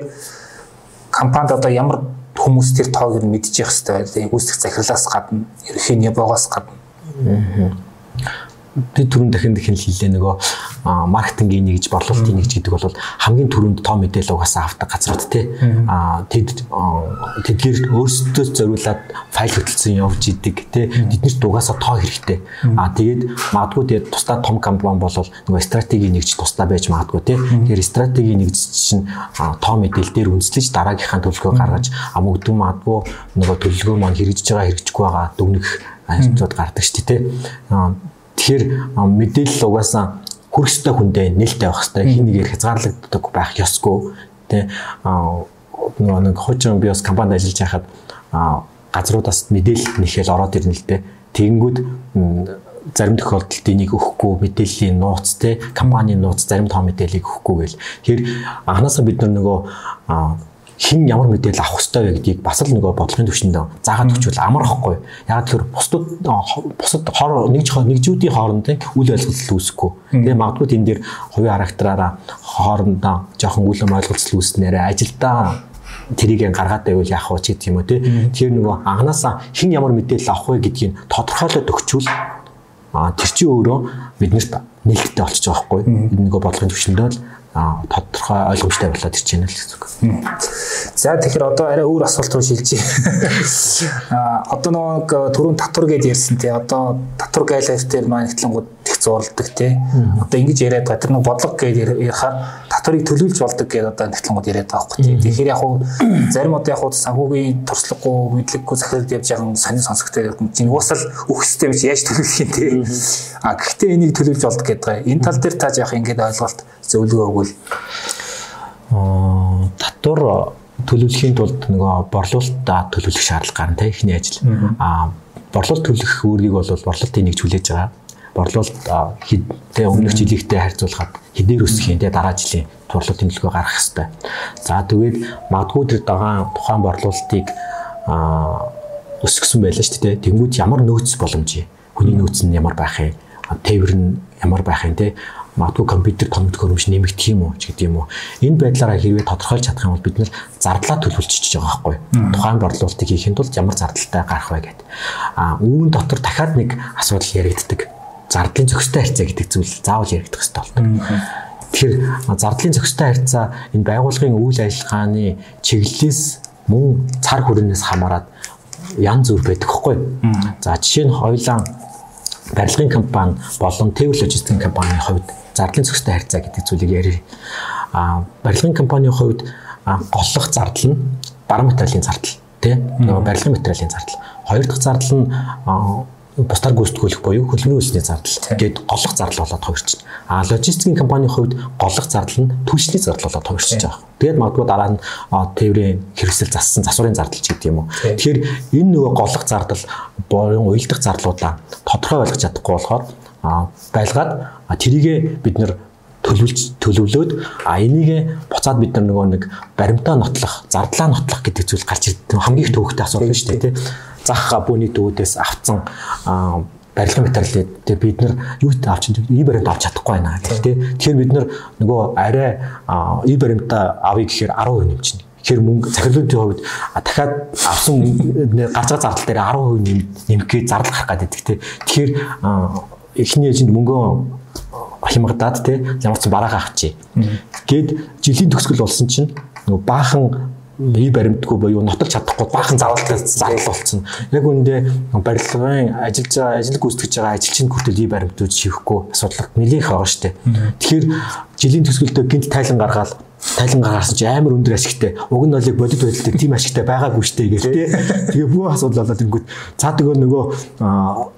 компанид одоо ямар хүмүүс тэр тоог нь мэдчих хэвээр гүйцэтгэх захирлаас гадна ерөнхий небогоос гадна. Тэг түрүүн дахин дахин хэллээ. Нөгөө маркетингийн нэгж борлуулалтын нэгж гэдэг бол хамгийн түрүүнд тоо мэдээлэл угаасаа авдаг газрууд. Аа тэд тэдгээр өөрсдөө зориулаад файл хөтөлсөн явж идэг тий. Тэднэрт угаасаа тоо хэрэгтэй. Аа тэгээд магадгүй тэгээд тусдаа том компани бол нөгөө стратегийн нэгж тусдаа байж магадгүй тий. Тэгэхээр стратегийн нэгж чинь тоо мэдээлэл дээр үндэслэж дараагийнхаа төлөвлөгөө гаргаж амөгдөн магадгүй нөгөө төлөвлөгөө маань хэрэгжиж байгаа хэрэгжихгүй байгаа дүгнэх ажлууд гардаг шүү дээ тий Тэгэхээр мэдээлэл угаасаа хүрх ёстой хүндээ нээлттэй байх ёстой. Хин нэгээр хязгаарлагддаг байх ёсгүй. Тэ нөгөө нэг хуучин биос компанид ажиллаж байхад газруудаас мэдээлэл нэхэл ороод ирнэ л дээ. Тэгэнгүүт зарим тохиолдолд энийг өгөхгүй мэдээллийн нууц те компани нууц зарим тоо мэдээллийг өгөхгүй гэл. Тэгэхээр анханасаа бид нөгөө хэн ямар мэдээлэл авах хэрэгтэй вэ гэдгийг бас л нөгөө бодлогын төвшөнд заагаад өгчвөл амар ахгүй. Яг тэр бусдад бусад хор нэг нэгжүүдийн хооронд үл ойлголцол үүсэхгүй. Тэгээ магадгүй тэн дээр хувийн характераараа хоорондоо жоохон үл ойлголцол үүснээрээ ажилдаа тэрийг гаргаад байвал яах вэ ч гэдэг юм уу тий. Тэгэхээр нөгөө анханасаа хэн ямар мэдээлэл авах вэ гэдгийг тодорхойлоод өгчвөл а тэр чинь өөрөө биднэрт нээлттэй болчих жоох байхгүй. Нөгөө бодлогын төвшөндөө л тодорхой ойлгомжтой болоод ирж байна л гэсэн үг. За тэгэхээр одоо арай өөр асуулт руу шилжиж. А одоо нэг түрүүн татвар гэдээ ярьсан тий. Одоо татвар гайлайф дээр маань хэтлэнгууд их зурладаг тий. Одоо ингэж яриад байгаа тэр нэг бодлого гэдээ ярихаар татварыг төлөвлөж болдог гэдэг одоо хэтлэнгууд яриад байгаа байхгүй тий. Тэгэхээр яг хуу зарим одоо яг хуу санхүүгийн туршлагагүй мэдлэггүй захирал явж байгаа сонин сонсогтой юм чинь уусаал өөх систем чи яаж төлөвлөх юм тий. А гэхдээ энийг төлөвлөж болдог гэдэг. Энэ тал дээр та яах ингэж ойлголт зөвлөгөө өгвөл аа татвар төлөвлөхийн тулд нөгөө борлуулалтаа төлөвлөх шаардлага гарна те ихний ажил. Аа борлуулалт төлөх үүргийг бол борлуулалтын нэг хүлээж байгаа. Борлуулалт хэдтэй өмнөх жилийнхтэй харьцуулахад хэдээр өсөх юм те дараа жилийн борлуулалтын төлөвлөгөө гаргах хэрэгтэй. За тэгээд магадгүй тэр дагаан тухайн борлуулалтыг аа өсгсөн байлаа шүү дээ. Тэнгүүд ямар нөөц боломж юм? Хүний нөөц нь ямар байх юм? Тээвэр нь ямар байх юм те? Магадгүй компьютер томд хөрөмж нэмэгдэх юм уу ч гэдэг юм уу. Энэ байдлаараа хэрвээ тодорхойлж чадах юм бол бид нэр зардлаа төлөвлөж байгаа байхгүй. Тухайн борлуулалтыг хийхэд тулд ямар зардалтай гарах вэ гэдэг. А үүн дотор дахиад нэг асуудал яригддаг. Зардлын зохистой харьцаа гэдэг зүйл заавал яригдах хэрэгтэй болдог. Тэгэхээр зардлын зохистой харьцаа энэ байгууллагын үйл ажиллагааны чиглэлээс мөн цар хүрээнээс хамаарат янз бүр байдаг хгүй. За жишээ нь хоёлаа барилгын компани болон Тэв логистикийн компанийн хувьд зардлын зохистой харьцаа гэдэг зүйлийг ярив. А барилгын компанийн хувьд голлох зардал нь баруун материалын зардал тий нөгөө барилгын материалын зардал. Хоёр дахь зардал нь бусдаар гүйцэтгүүлэх буюу хөдөлмөрийн үйлсний зардал гээд голлох зардал болоод хувирч байна. А логистикийн компанийн хувьд голлох зардал нь түлшний зардал болоод хувирч байгаа. Тэгээд магадгүй дараа нь тээврийн хэрэгсэл зассан засварын зардал ч гэдэг юм уу. Тэгэхээр энэ нөгөө голлох зардал буюу уялдах зардлуудаа тодорхой ойлгож чадахгүй болохоор байлгаад тэрийгэ бид нэр төлөвлөж төлөвлөөд а энийг буцаад бид нар нөгөө нэг баримтаа нотлох, зардлаа нотлох гэдэг зүйл гарч ирдэг. Хамгийн их төвөгтэй асуудал шүү дээ, тий зах бууны дүүдээс авцсан барилгын материалыг тэгээ бид нар юу авч ий баримт авч чадахгүй байна гэх тээ. Тэгэхээр бид нар нөгөө арай ий баримтаа авъя гэхээр 10% нэмчихнэ. Тэгэхээр мөнгө захирлуудын хувьд дахиад авсан гарч байгаа зардал дээр 10% нэмэхээ зардал гарах гэдэг тээ. Тэгэхээр эхний ээжинд мөнгөө хямгадаад те ямар ч бараагаа авчи. Гэд жилийн төгсгөл болсон чинь нөгөө баахан ий баримтгүй буюу нотолж чадахгүй баахан зардалтай зардал болсон. Яг үүндээ барилгын ажиллаж байгаа ажил гүйцэтгэж байгаа ажилчин хүртэл ий баримтууд шивэхгүй асуудал нэлээх байгаа шүү дээ. Тэгэхээр жилийн төсвөлдөө гинт тайлан гаргаад тайлан гаргасан чи амар өндөр ашигтай. Уг нь бол бодит байдалтай тийм ашигтай байгаагүй штэ гэх тээ. Тэгээ бүх асуудал болоод ингүүт цаа нөгөө нөгөө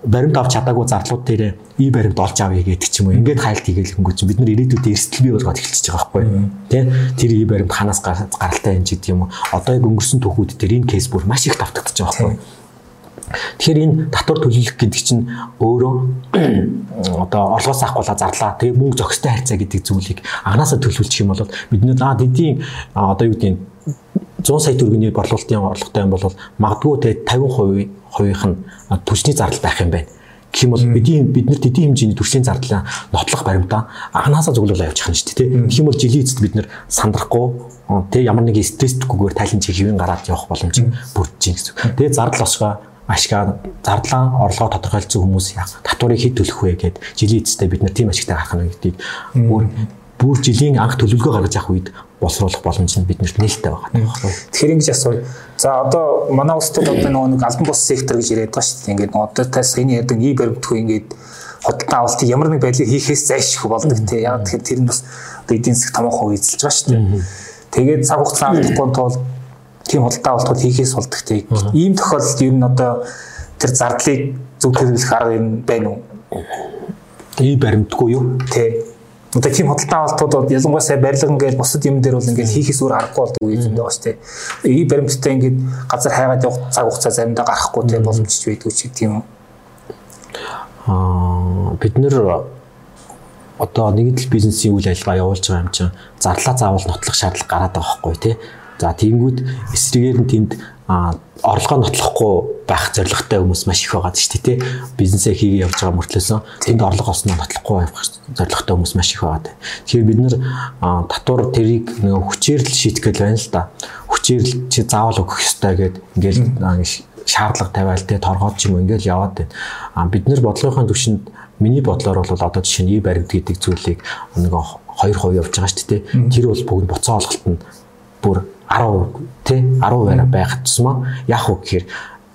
баримт авч чадаагүй зардлууд дээр и баримт олж авъя гэдэг ч юм уу. Ингээд хайлт хийгээл хөнгөч бид нар ирээдүйд эрсдэл бий болгоод эхэлчихэж байгаа байхгүй. Тэ тэр и баримт ханаас гаралтай юм ч гэдэг юм уу. Одоо яг өнгөрсөн түүхүүд дээр энэ кейс бүр маш их давтагдчихж байгаа байхгүй. Тэгэхээр энэ татвар төлөвлөх гэдэг чинь өөрөө одоо орлогоос авахгүйла зарлаа. Тэгээ мөнгө зохистой харьцаа гэдэг зүйлийг анханасаа төлөвлөчих юм бол бид нэ аа дэдийн одоо юу гэдэг 100 сая төгрөгийн борлуулалтын орлоготой юм бол магадгүй те 50% хувийнх нь түвшний зардал байх юм байна гэх юм бол бидний биднэрт эдийн хэмжээний төрлийн зардлаа нотлох баримтаа анханасаа зөвлөлөө явуучих нь шүү дээ. Тэгэх юм бол жилийн эцэст бид нэр сандрахгүй тэ ямар нэг стресстгүйгээр тайлан чиг хэвэн гараад явах боломж бүрдэж чинь гэсэн. Тэгээ зардал осгоо ашгаа зардлаа орлогоо тодорхойлсон хүмүүс татварыг хэд төлөх вэ гэд жилийн эцэстээ бид нар тийм ашигтай гарах нь гэдгийг бүр бүр жилийн анх төлөвлөгөө гаргаж явах үед боловсруулах боломж нь биднэрт нээлттэй байгаа юм байна. Тэгэхээр ингэж асууя. За одоо манай улс төр одоо нөгөө нэг албан бус сектор гэж яриад байгаа шүү дээ. Ингээд одоо тас энэ ядаг ий баримтгүй ингээд худалдан авалтыг ямар нэг байдлыг хийхээс зайлшгүй болдог тий. Яг тэгэхээр тэр нь бас одоо эдийн засаг томоохон эзэлж байгаа шүү дээ. Тэгээд цаг хугацаа авахгүй тул тийм худалдан авалтууд хийхээс болдог тий. Ийм тохиолдолд ер нь одоо тэр зардлыг зөв хэрэглэх арга юм байна уу? Ий баримтгүй юу? Тий Одоо тийм худалдан авалтууд ялангуяа сая барилга ингээд бусад юм дээр бол ингээд хийхээс өөр аргагүй болдог үе юм байгаа шүү дээ. Ий баримттай ингээд газар хайгаад явах цаг хугацаа заримдаа гарахгүй тийм боломжч байдгүй ч гэдэг юм. Аа бид нэр одоо нэгдэл бизнесийн үйл ажиллагаа явуулж байгаа юм чинь зарлаа заавал нотлох шаардлага гараад байгаа байхгүй тий. За тиймгүүд эсрэгээр нь тэнд орлогоо нотлохгүй байх зорилготой хүмүүс маш их байгаа шүү дээ тий. Бизнесээ хийгээ явж байгаа мөртлөөсөн тэнд орлого олсноо нотлохгүй байх зорилготой хүмүүс маш их байгаа. Тэгэхээр бид нэр татвар тэрийг нэг хүчээр л шийтгэх гэл байна л да. Хүчээр л чи заавал өгөх ёстой гэд ингээл шаардлага тавиал тий торгоод ч юм ингээл яваад байна. А бид нар бодлогын төвшөнд миний бодлоор бол одоо жишээ нь и баримт гэдэг зүйлийг нэг 2% явж байгаа шүү дээ. Тэр бол бүгд боцоо олголт нь бүр 10% тий? 10% байх тусмаа яах вэ гэхээр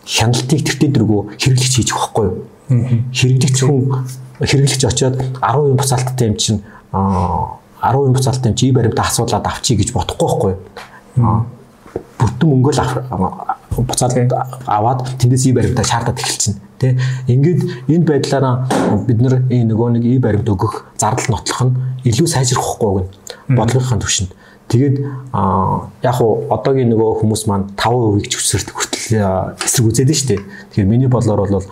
хяналтыг тэртээ дөрвөө хэрэглэгч хийж өгөхгүй юу? Хэрэглэгч хүн хэрэглэгч очиод 10% буцаалттай юм чинь 10% буцаалттай юм чи баримтаа асуулаад авчий гэж бодохгүй байхгүй юу? Бүтэн мөнгө л буцаалт аваад тэндээс и баримтаа шаардаад эхэлчихнэ тий? Ингээд энэ байдлаараа бид нар энэ нөгөө нэг и баримт өгөх зардал нотлох нь илүү сайжрахгүй гэн бодлогын төвшөнд Тэгээд яг уу одоогийн нөгөө хүмүүс маань 5%-ийг ч өсөрт хүртэл эсрэг үзээд нь шүү дээ. Тэгэхээр миний бодлоор бол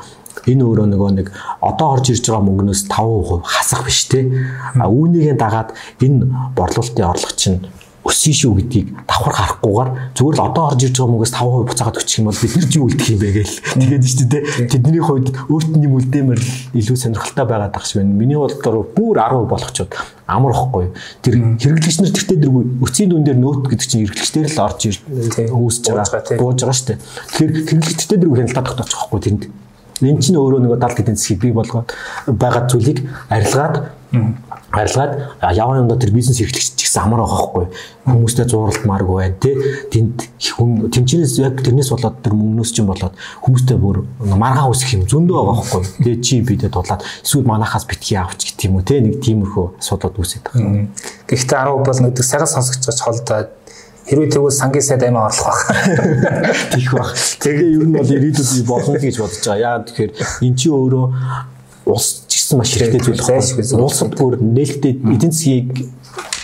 энэ өөрөө нөгөө нэг одоо орж ирж байгаа мөнгнөөс 5% хасах биш те. А үүнийгээ дагаад энэ борлуулалтын орлого чинь өссөн шүү гэдгийг давхар харахгүйгээр зүгээр л одоо орж ирж байгаа мөнгөөс 5% буцаагаад өчих юм бол бид нар юу үлдэх юм бэ гээл. Тэгээд шүү дээ. Тэдний хувьд өөртний мүлдээмэр илүү сонирхолтой байгаад байгаа шүү. Миний бодлоор бүр 10% болгочод амар ихгүй. Тэр хэрэглэгч нар тэртээ дэргүй өсгийн дүн дээр нөт гэдэг чинь хэрэглэгчдэр л орж ирж үүсэж байгаа. Бууж байгаа шүү дээ. Тэгэхээр хэрэглэгчдэр дэргүй хяналтаад тогтоочих واخгүй тэнд. Энд чинь өөрөө нөгөө 70 эдийн засгийг бий болгоод байгаа зүйлийг арилгаад арилгаад яваа юмдаа тэр бизнес эрхлэгч ч гэсэн амар байгаа хгүй хүмүүстэй зууралтмааргүй байна тий тэнд хүм тэмчнээс яг тэрнээс болоод тэр мөнгнөөс чинь болоод хүмүүстэй бүр маргаан үсэх юм зөндөө байгаа хгүй тий чи бидэд дулаад эсвэл манахаас битгий авч гэх юм уу тий нэг тиймэрхүү асуудал үүсэж байгаа. Гэхдээ 10 бол нэг сагас сонсогч холдоо хэрвээ тэгвэл сангийн сайд аймаа орлох байх. Тийх байх. Тэгээ ер нь бол ирээдүйд болно гэж бодож байгаа. Яа тэгэхээр эн чинь өөрөө улс ч гэсэн маш хэрэгтэй зүйл байна. Улсад бүр нээлттэй эдийн засгийг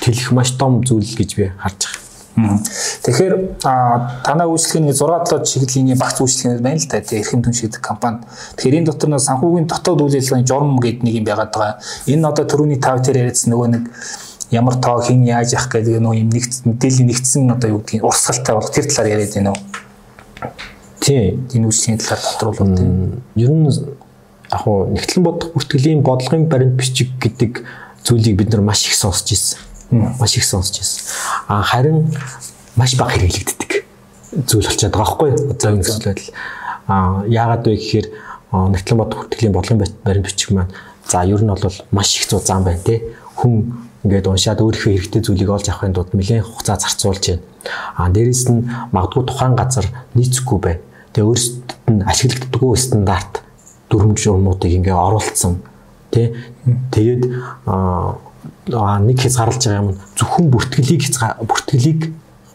тэлэх маш том зүйл гэж би харж байгаа. Тэгэхээр танай үйлчлэгийн 6-7 чиглэлийн багц үйлчлэгээр байна л да. Тэгээ эрхэм түншид компанид. Тэгэхээр энэ дотор нэг санхүүгийн дотоод үйл ажиллагааны журам гэдэг нэг юм байгаад байгаа. Энэ одоо төрөүний тав дээр яриадсан нөгөө нэг ямар тоо хин яаж явах гэдэг нөө юм нэг мэдээлэл нэгдсэн одоо юу гэдгийг урсгалтай бол тэр талаар яриад байна уу? Тийм. Энэ үйлчлэгийн талаар тодруулах тийм. Ер нь яг уу нэгтлэн бодох бүртгэлийн бодлогын баримт бичиг гэдэг зүйлийг бид нар маш их сонсч ирсэн. Маш их сонсч ирсэн. А харин маш бага хэрэглэгддэг зүйл болчиход байгаа байхгүй юу? Одоо энэ зүйл байдал. А яагаад вэ гэхээр нэгтлэн бодох бүртгэлийн бодлогын баримт бичиг маань за ер нь бол маш их зузаан байна те. Хүн ингээд уншаад өөрийнхөө хэрэгтэй зүйлийг олж авахын тулд нэлээд хугацаа зарцуулж байна. А дээрэс нь магадгүй тухайн газар нийцэхгүй байна. Тэгээ өөрсдөд нь ашиглагддаггүй стандарт дүрм журмуудыг ингээ оруулсан. Тэ тэгээд аа нэг хязгаарлаж байгаа юм зөвхөн бүртгэлийг бүртгэлийг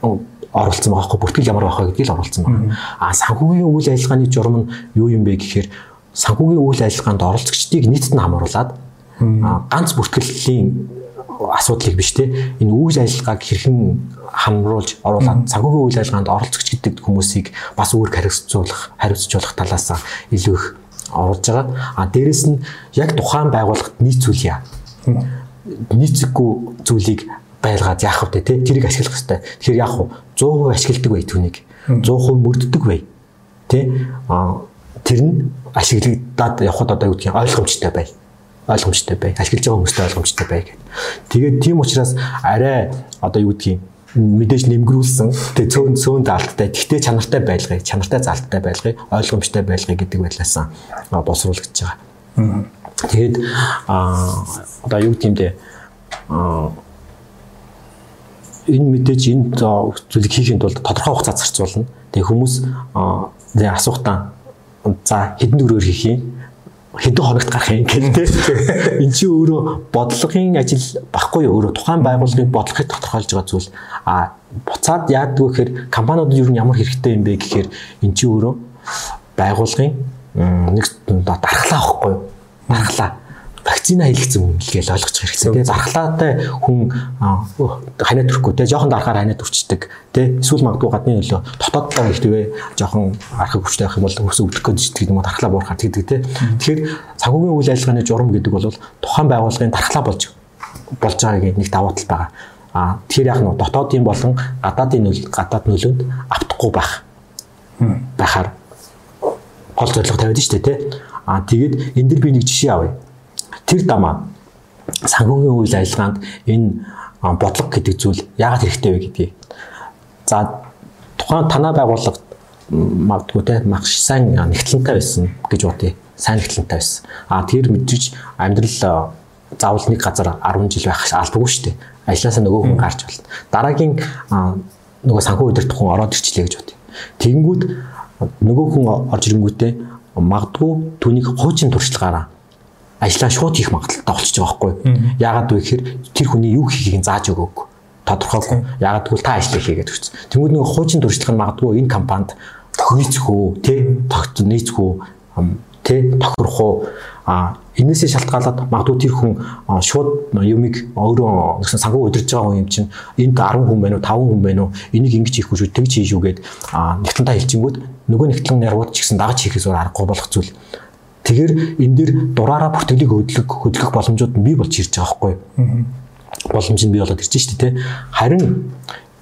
оруулсан байгаа хгүй бүртгэл ямар байх вэ гэдгийг л оруулсан байна. А санхүүгийн үйл ажиллагааны журам нь юу юм бэ гэхээр санхүүгийн үйл ажиллагаанд оролцогчдыг нийтэд нь хамруулад ганц бүртгэлийн асуудлыг биш те энэ үйл ажиллагааг хэрхэн хамруулж оруулаад цагуугийн үйл ажиллагаанд оролцогч гэдэг хүмүүсийг бас өөр хариуцуулах хариуцжуулах талаас илүү их оруулж байгаа. А дээрэс нь яг тухайн байгууллагт нийцүүлье. Нийцэхгүй зүйлийг байлгаад яах вэ те тэрийг ашиглах хэрэгтэй. Тэгэхээр яах вэ? 100% ашигладаг бай түүнийг. 100% мөрддөг бай. Тэ? А тэр нь ашиглагдаад явхад одоо юу гэдгийг ойлгомжтой бай. Ойлгомжтой бай. Ашиглаж байгаа хүмүүстээ ойлгомжтой бай гэдэг. Тэгээд тийм учраас арай одоо юу гэдгийг мэдээж нэмгрүүлсэн тэгээ цөөн цөөнд алдтай тэгтээ чанартай байлгыг чанартай залттай байлгыг ойлгомжтой байлгыг гэдэг байлаасан боловсруулагдж байгаа. Тэгээд а одоо юу гэмдэ а энэ мэдээж энэ зүйлийг хийхэд бол тодорхой хугацаа зарцуулна. Тэгээ хүмүүс тэгээ асуухтаа за хэдэн өрөөр хийх юм хэдэн хоногт гарах юм гэдэг тийм. Энд чинь өөрөө бодлогын ажил баггүй өөрөө тухайн байгууллагын бодлогыг тодорхойлж байгаа зүйл. А буцаад яадаг вэ гэхээр компаниуд юу ямар хэрэгтэй юм бэ гэхээр эн чинь өөрөө байгууллагын нэг дархлаа авахгүй юу? Дархлаа вакцина хийлгэсэн хүн гээл ойлгож хэрэгтэй. Тэгээ зархлаатай хүн ханаа төрөхгүй те жоохон дарахаар ханаа төрчдөг те эсвэл магадгүй гадны нөлөө дотооддоо ихтэйвэ жоохон архаг хүчтэй байх юм бол өсө өвдөх гэж итгэдэг юм дархлаа буурахаар тэгдэг те. Тэгэхээр санхүүгийн үйл ажиллагааны журам гэдэг бол тухайн байгууллагын дархлаа болж болж байгааг нэг давуу тал байгаа. А тэгэхээр яг нь дотоодын болон гадаадын нөл гадаад нөлөөнд автахгүй байх. байхаар гол зорилго тавиад штэ те. А тэгээд энэ дэр би нэг жишээ авъя тэр дамаа санхүүгийн үйл ажиллагаанд энэ бодлого гэдэг зүйл яагаад хэрэгтэй вэ гэдгийг. За тухайн танаа байгууллага магадгүй те маш сайн нэгтлэнтэй байсан гэж бодъё. Сайн нэгтлэнтэй байсан. А тэр мэдээж амьдрал заавал нэг газар 10 жил байх албагүй шүү дээ. Ажлаасаа нөгөө хүн гарч болно. Дараагийн нөгөө санхүү удирдах хүн ороод ирчлээ гэж бодъё. Тэгэнгүүт нөгөө хүн орж ирэнгүүтээ магадгүй түүнийг хуучин туршлагаараа ажлаа шууд хийх магадaltaй болчихж байгаа байхгүй. Яагаад вэ гэхээр тэр хүний юу хийхийг зааж өгөөг тодорхойгүй. Яагаад гэвэл та ажлаа хийгээд өгсөн. Тэнгүүд нэг хуучин туршлага нь магадгүй энэ компанид тохиолцох уу, тэ тогт нийцэх үү, тэ тохирох уу а энээсээ шалтгаалаад магадгүй тэр хүн шууд юмыг өөрөө нэгсэн санхүү удирж байгаа хүн юм чинь энд 10 хүн байна уу 5 хүн байна уу энийг ингэж хийхгүй шүү тэгж хийж үгээд нэгтлэнтэй хэлчихэнгүүт нөгөө нэгтлэн нэрвууд ч гэсэн дагаж хийхээс өөр аргагүй болох зүйл Тэгэхээр энэ дэр дураараа бүртгэлийг хөдлөх хөдлөх боломжууд нь бий болж ирж байгаа байхгүй? Боломж нь бий болоод ирж штэ тэ. Харин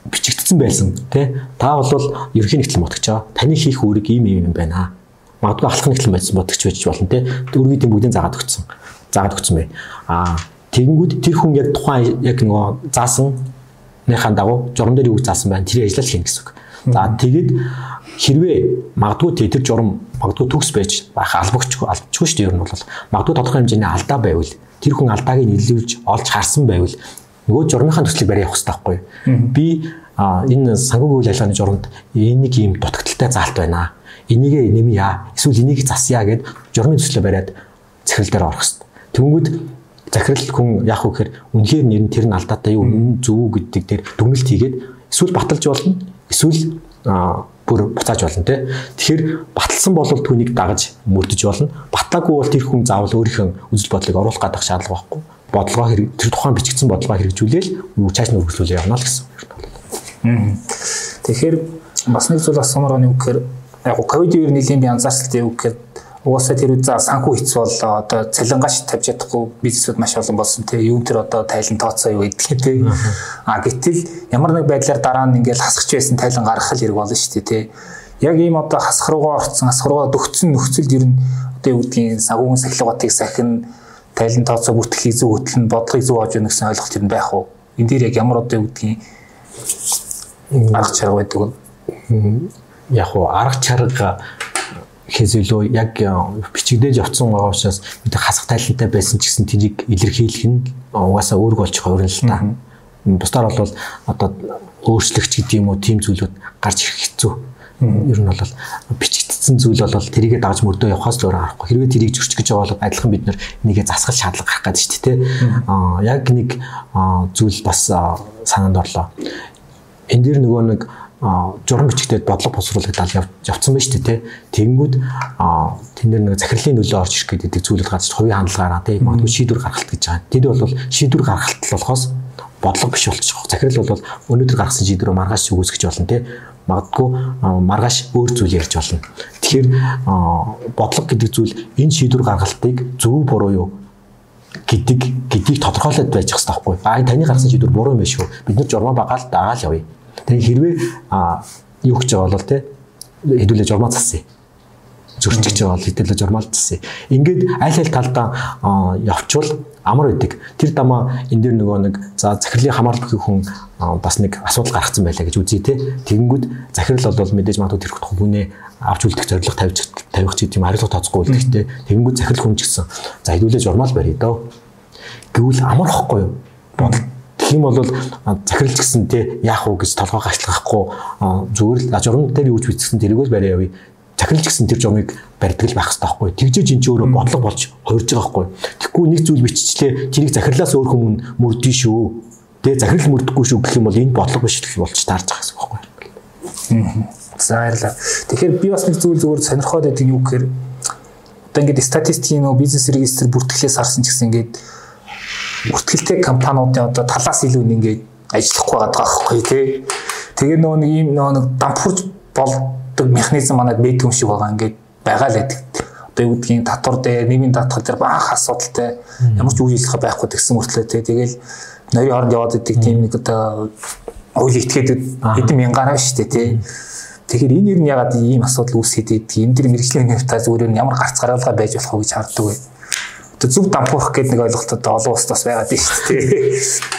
бичигдсэн байсан тэ. Та бол ерөнхий нэгтлэн бодгож байгаа. Таны хийх үүрэг ийм юм байна. Магадгүй алхах нэгтлэн байсан бодгож байж болно тэ. Өргөдийн бүгдийг заагаад өгсөн. Заагаад өгсөн бай. Аа тэгэнгүүт тэр хүн яг тухайн яг нөгөө заасан нөхөн дагуу журам дээр юу заасан байна. Тэр ажиллал хийнэ гэсэн үг. За тэгээд хэрвээ магадгүй тэр журам магадгүй төгс байж байх албагчгүй албачгүй шүү дээ. Ер нь бол магадгүй тодорхой хэмжээний алдаа байвал тэр хүн алдааг нь илүүж олж харсан байвал нөгөө журмынхаа төслийг барай явах хэрэгтэй байхгүй би энэ санхүүгийн үйл ажиллагааны журамд энийг ийм дутагдaltaй заалт байна. Энийг нэмья. Эсвэл энийг засъя гэд журмын төслөө бариад захирал дээр орох хэрэгтэй. Тэнгүүд захирал хүн яах вэ гэхээр үнэхээр нэр нь тэр нь алдаатай юу зөв гэдэг дээр дүгнэлт хийгээд эсвэл баталж болно эсвэл бүр буцааж болно те. Тэгэхээр баталсан бол түүнийг дагаж мөрдөж болно. Батлаагүй бол тэр хүн заавал өөрийнхөө үзэл бодлыг оруулах гадах шаардлага байхгүй. Бодлогоо хэрэг тэр тухайн бичигдсэн бодлогоо хэрэгжүүлээл цааш нь үргэлжлүүлээ явна л гэсэн юм. Тэгэхээр бас нэг зүйл асуумаар байна юу гэхээр яг ковид-19 нэлийн би анзаарсалтай юу гэхээр Угаасаа тэр үзээ санхүү хэц бол одоо цалингаш тавьж чадахгүй бизнесүүд маш олон болсон тий. Юу тэр одоо тайлан тооцоо юу гэдэг тий. А гэтэл ямар нэг байдлаар дараа нь ингээл хасгч байсан тайлан гаргах л хэрэг болно шүү дээ тий. Яг ийм одоо хасах руугаа орцсон, хасах руугаа дөгцсөн нөхцөлд ер нь одоо юу гэдгийг сагуугийн сахилгатыг сахин тайлан тооцоо бүртгэлийг зөв хөтлөн бодлогыг зөв авч өгнө гэсэн ойлголт юм байх уу? Энд дээр яг ямар одоо юу гэдгийг арга чарга байдаг вэ? Яг уу арга чарга гэхээс илүү яг э, бичигдээж явцсан байгаа учраас бид хасах тайлантай байсан ч гэсэн тэрийг илэрхийлэх нь угаасаа өөргө болж байгаа юм л та. Бусдаар бол одоо өөрчлөгч гэдэг юм уу тийм зүйлүүд гарч ирэх хэцүү. Ер нь бол бичигдсэн зүйл бол тэрийгэ дагж мөрдөө явахаас л өөр аргагүй. Хэрвээ тэрийг зөрчих гэж байгаа бол адилхан бид нэгэ засгал шаардлага гарах гэдэг шүү дээ. Аа яг нэг зүйл бас санаанд орлоо. Энд дэр нөгөө нэг журам бичгтээд бодлого боловсруулагдал явцсан байна шүү дээ тэгэнгүүт тэн дээр нэг захирлын нөлөө орж ирэх гэдэг зүйлүүд гарч хувийн хандлагаараа тийм магадгүй шийдвэр гаргалт гэж байгаа. Тэд бол шийдвэр гаргалт болохоос бодлого биш болчих. Захирал бол өнөөдөр гаргасан шийдвэрөө маргааш үгүйсгэж болно тийм магадгүй маргааш өөр зүйл ярьж болно. Тэгэхээр бодлого гэдэг зүйл энэ шийдвэр гаргалтыг зөв буруу юу гэдэг гэдгийг тодорхойлоод байж хэвээр байхгүй. Аа таны гаргасан шийдвэр буруу юм биш үү? Бид нар журмаа багаал дагаал явъя. Тэгээ хэрвээ юу гэж байгаа бол те хэдүүлээ журмаа засъя. зөрчиж байгаа бол хэдүүлээ журмалцсан. Ингээд аль аль талдаа явчвал амар байдаг. Тэр дамаа энэ дэр нөгөө нэг за захирлын хамаарал бүхий хүн бас нэг асуудал гаргацсан байлаа гэж үзье те. Тэгэнгүүт захирал бол мэдээж магадгүй тэр хүмүүнээ авч үлдэх зорилго тавьж тавих ч гэдэм хариулт тооцохгүй үлдэхтэй. Тэгэнгүүт захирал хүн ч гэсэн за хэдүүлээ журмал барья дөө. Гэвэл амар хохгүй юу? Бодол Тийм бол захирал ч гэсэн те яах вэ гэж толгой гашлахгүй зүгээр л журам дээр юу ч бичсэн тэргээс барай явъя захирал ч гэсэн тэр жомыг барьдаг л байх хэрэгтэй байхгүй. Тэгжээж эн чинь өөрөө бодлого болж хуурж байгаа байхгүй. Тэгэхгүй нэг зүйл биччихлээ тэрийг захирлаас өөр хүмүүс мөрдөн шүү. Тэгээ захирал мөрдөхгүй шүү гэх юм бол энэ бодлого биш л болж таарж байгаа гэсэн байхгүй. За баярлалаа. Тэгэхээр би бас нэг зүйл зүгээр сонирхоод байдаг юу гэхээр одоо ингээд статистикийн нөө бизнес регистр бүртгэлээс харсан ч гэсэн ингээд бүртгэлтэй компаниудын одоо талаас илүү ингээд ажиллахгүй байгаа байхгүй тий. Тэгээ нөө нэг ийм нөө нэг дампуурж болдог механизм манад мэдгүй юм шиг байгаа ингээд байгаа л байдаг. Одоо юу гэдгийг татвар дээр нийгмийн даатгал дээр баах асуудалтай ямар ч үйл байхгүй гэсэн мөртлөө тий. Тэгэл нойрын хооронд яваад идэг тийм нэг одоо хууль этгээдүүд хэдэн мянгаар шүү дээ тий. Тэгэхээр энэ ер нь ягаад ийм асуудал үүсгээд идэг энэ дэр мэрэгжлийн нэртаа зүгээр нь ямар гарц гараалгаа байж болох вэ гэж харддаг бай. Зөв дампуурах гэдэг нэг ойлголтод олон улсад бас байгаад байна шүү дээ.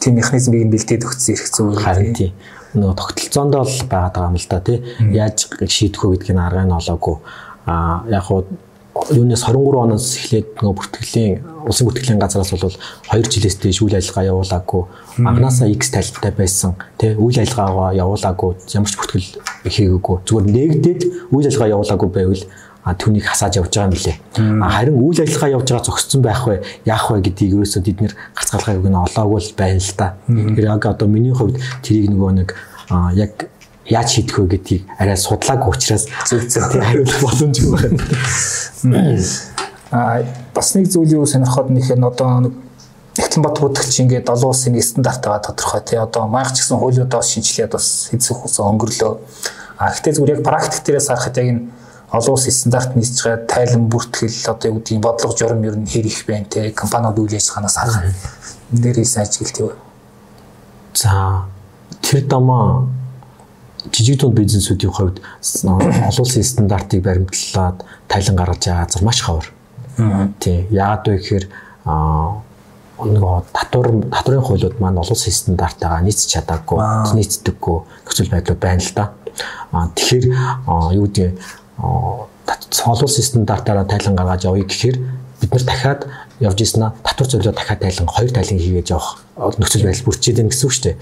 Тийм механизмыг нь бэлдээд өгсөн эрх зүгээр. Харин тийм нөгөө тогтолцоонд бол байгаад байгаа юм л да тий. Яаж шийдэх вэ гэдгийг арга нь олоогүй. А яг хуу юунаас 23 оноос эхлээд нөгөө бүртгэлийн улсын бүртгэлийн газраас бол 2 жилээс дээш үйл ажиллагаа явуулаагүй анханасаа X талтай байсан тий үйл ажиллагаагаа явуулаагүй ямар ч бүртгэл хийгээгүй зүгээр нэгдээд үйл ажиллагаа явуулаагүй байвал түүнийг хасааж явж байгаа юм лээ. Харин үйл ажиллагаа явж байгаа зогссон байх вэ, яах вэ гэдгийг ерөөсөө бид нэр гацгаалгыг нь олоогүй л байна л да. Тэгэхээр яг одоо миний хувьд тэрийг нөгөө нэг яг яаж шийдэх вэ гэдгийг арай судлаагүй учраас зөв зөв тий хариулах боломжгүй байна. А бас нэг зүйл юу сонирхоод нэхэр одоо нэг Эхлэнбат бүтгэгч ингээд олон улсын стандарт байгаа тодорхой тий одоо маяг ч гэсэн хуулиудаас шинжилээд бас хэзээ хугацаа өнгөрлөө. А гэхдээ зүгээр яг практик дээрээс харахад яг энэ олон улсын стандарт нийцж байгаа тайлан бүртгэл одоо юу гэдгийг бодлого журам ер нь хэр их байна те компаниуд үйл ажиллагаанаас харах энэ дээр хийсэн ажиглт юу за тэр дамаа жижиг дунд бизнесүүдийн хувьд олон улсын стандартыг баримтлаад тайлан гаргаж байгаа газар маш ховор. Тий. Яагаад вэ гэхээр нөгөө татвар татварын хуулиуд маань олон улсын стандартаагаа нийцч чадаагүй, нийцдэггүй нөхцөл байдал байна л да. А тэгэхээр юу гэдэг улсын стандартаараа тайлан гаргаж явъя гэхээр бид нар дахиад явж ийснэ татвар зөвлөө дахиад тайлан хоёр тайлан хийгээд явах нөхцөл байдал бүрчээд байна гэсэн үг шүү дээ.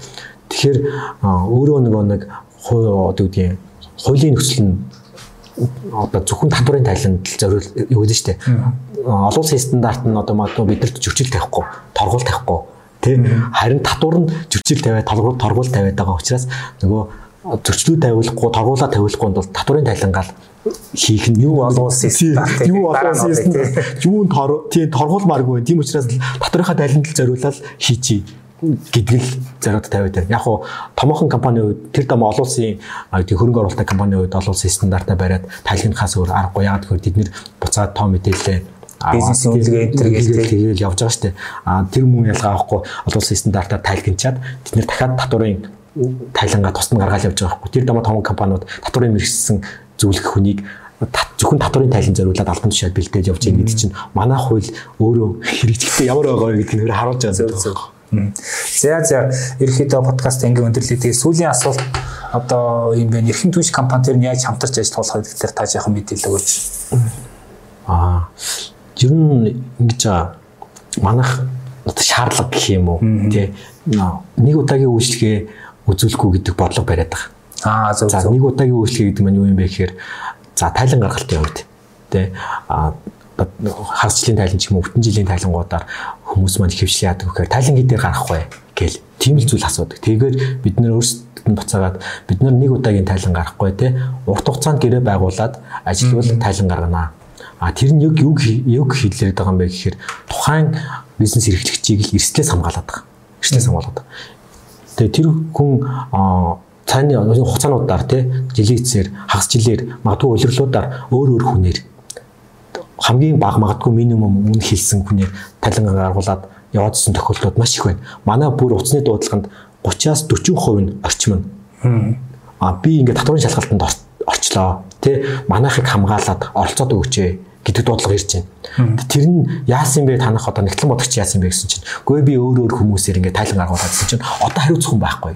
Тэгэхээр өөрөө нөгөө нэг одоо үгдгийн хуулийн нөхцөл нь одоо зөвхөн татварын тайланд зориул юу гэдэг нь шүү дээ. Олон улсын стандарт нь одоо магадгүй бидэрт зөрчил тавихгүй, торгуул тавихгүй тий харин татвар нь зөрчил тавиад торгуул торгуул тавиад байгаа учраас нөгөө зөрчлүүд тавиулахгүй торгуулаа тавиулахгүй бол татварын тайлангаал хийх нь юу олон улсын стандарт юу стандарт юу нь тий торгуулмааргүй. Тийм учраас татварынхаа тайланд л зориулаад хийчий гэдэг л зориуд тавиад байна. Яг уу томоохон компани үед тэр дам олон улсын тийм хөрөнгө оруулалтын компани үед олон улсын стандартаа бариад тайлхнахаас өөр аргагүй. Яг тэгэхээр бид нэр буцаад тоо мэдээлэлээ энэ төр гээл тэгэл явж байгаа шүү дээ. А тэр мөн ялгаа авахгүй олон улсын стандартаар тайлхинчаад бид нэр дахиад татварын тайлангаа тусна гаргаад явж байгаа хгүй. Тэр дама том компаниуд татварын мэрэгсэн зөвлөх хүнийг зөвхөн татварын тайлан зориулаад албан тушаал бэлдээд явж байгаа гэдэг чинь манай хууль өөрөө хэрэгжихтэй ямар байгаа гэдгийг нэр харуулж байгаа. За за ерөөхдөө подкаст ингээм өндөрлөө. Тэгээ сүүлийн асуулт одоо юм байна. Эрхэм түнш компани төр нь яаж хамтарч ажил туулах гэдгээр та яахан мэдээлэл өгөөч. Аа. Ер нь ингэж манайх одоо шаардлага гэх юм уу тий нэг удаагийн үйлчлэгээ үзүүлэхгүй гэдэг бодлого бариад байгаа. Аа зөв. За нэг удаагийн үйлчлэгээ гэдэг маань юу юм бэ гэхээр за тайлан гаргалтын үед тий а хагасчлын тайлан ч юм уу бүтэн жилийн тайлангуудаар хүмүүс маань хөвчлээ яадаг гэхээр тайлангийн дээр гарах бай гэл тийм л зүйл асуудаг. Тэгээд бид нэр өөрсдөд нь буцаагаад бид нар нэг удаагийн тайлан гарахгүй те урт хугацаанд гэрээ байгуулад ажилтвал тайлан гаргана. А тэр нь яг юу юу хэлээд байгаа юм бэ гэхээр тухайн бизнес эрхлэгчийг л эрсдлээс хамгаалаад байгаа. Эрсдлээс хамгаалаад. Тэгээ тэр хүн цааны хугацаануудаар тий жилийн эцсээр хагас жилээр магадгүй улирлуудаар өөр өөр хүнээр хамгийн бага магадгүй минимум үн хэлсэн хүнээр талин гаргуулад яваадсэн тохиолдлууд маш их байна. Манай бүр утасны дуудлаганд 30-аас 40% нь орчим нь. Аа би ингээд татварын шалгалтанд орч очлоо. Тэ манайхыг хамгаалаад оролцоод өгөөч гэдэг дуудлага ирж байна. Тэр нь яасан бэ танах одоо нэгтлэн бодогч яасан бэ гэсэн чинь үгүй би өөр өөр хүмүүсээр ингээд тайлан гаргуулаад гэсэн чинь одоо хариуцах хүн байхгүй.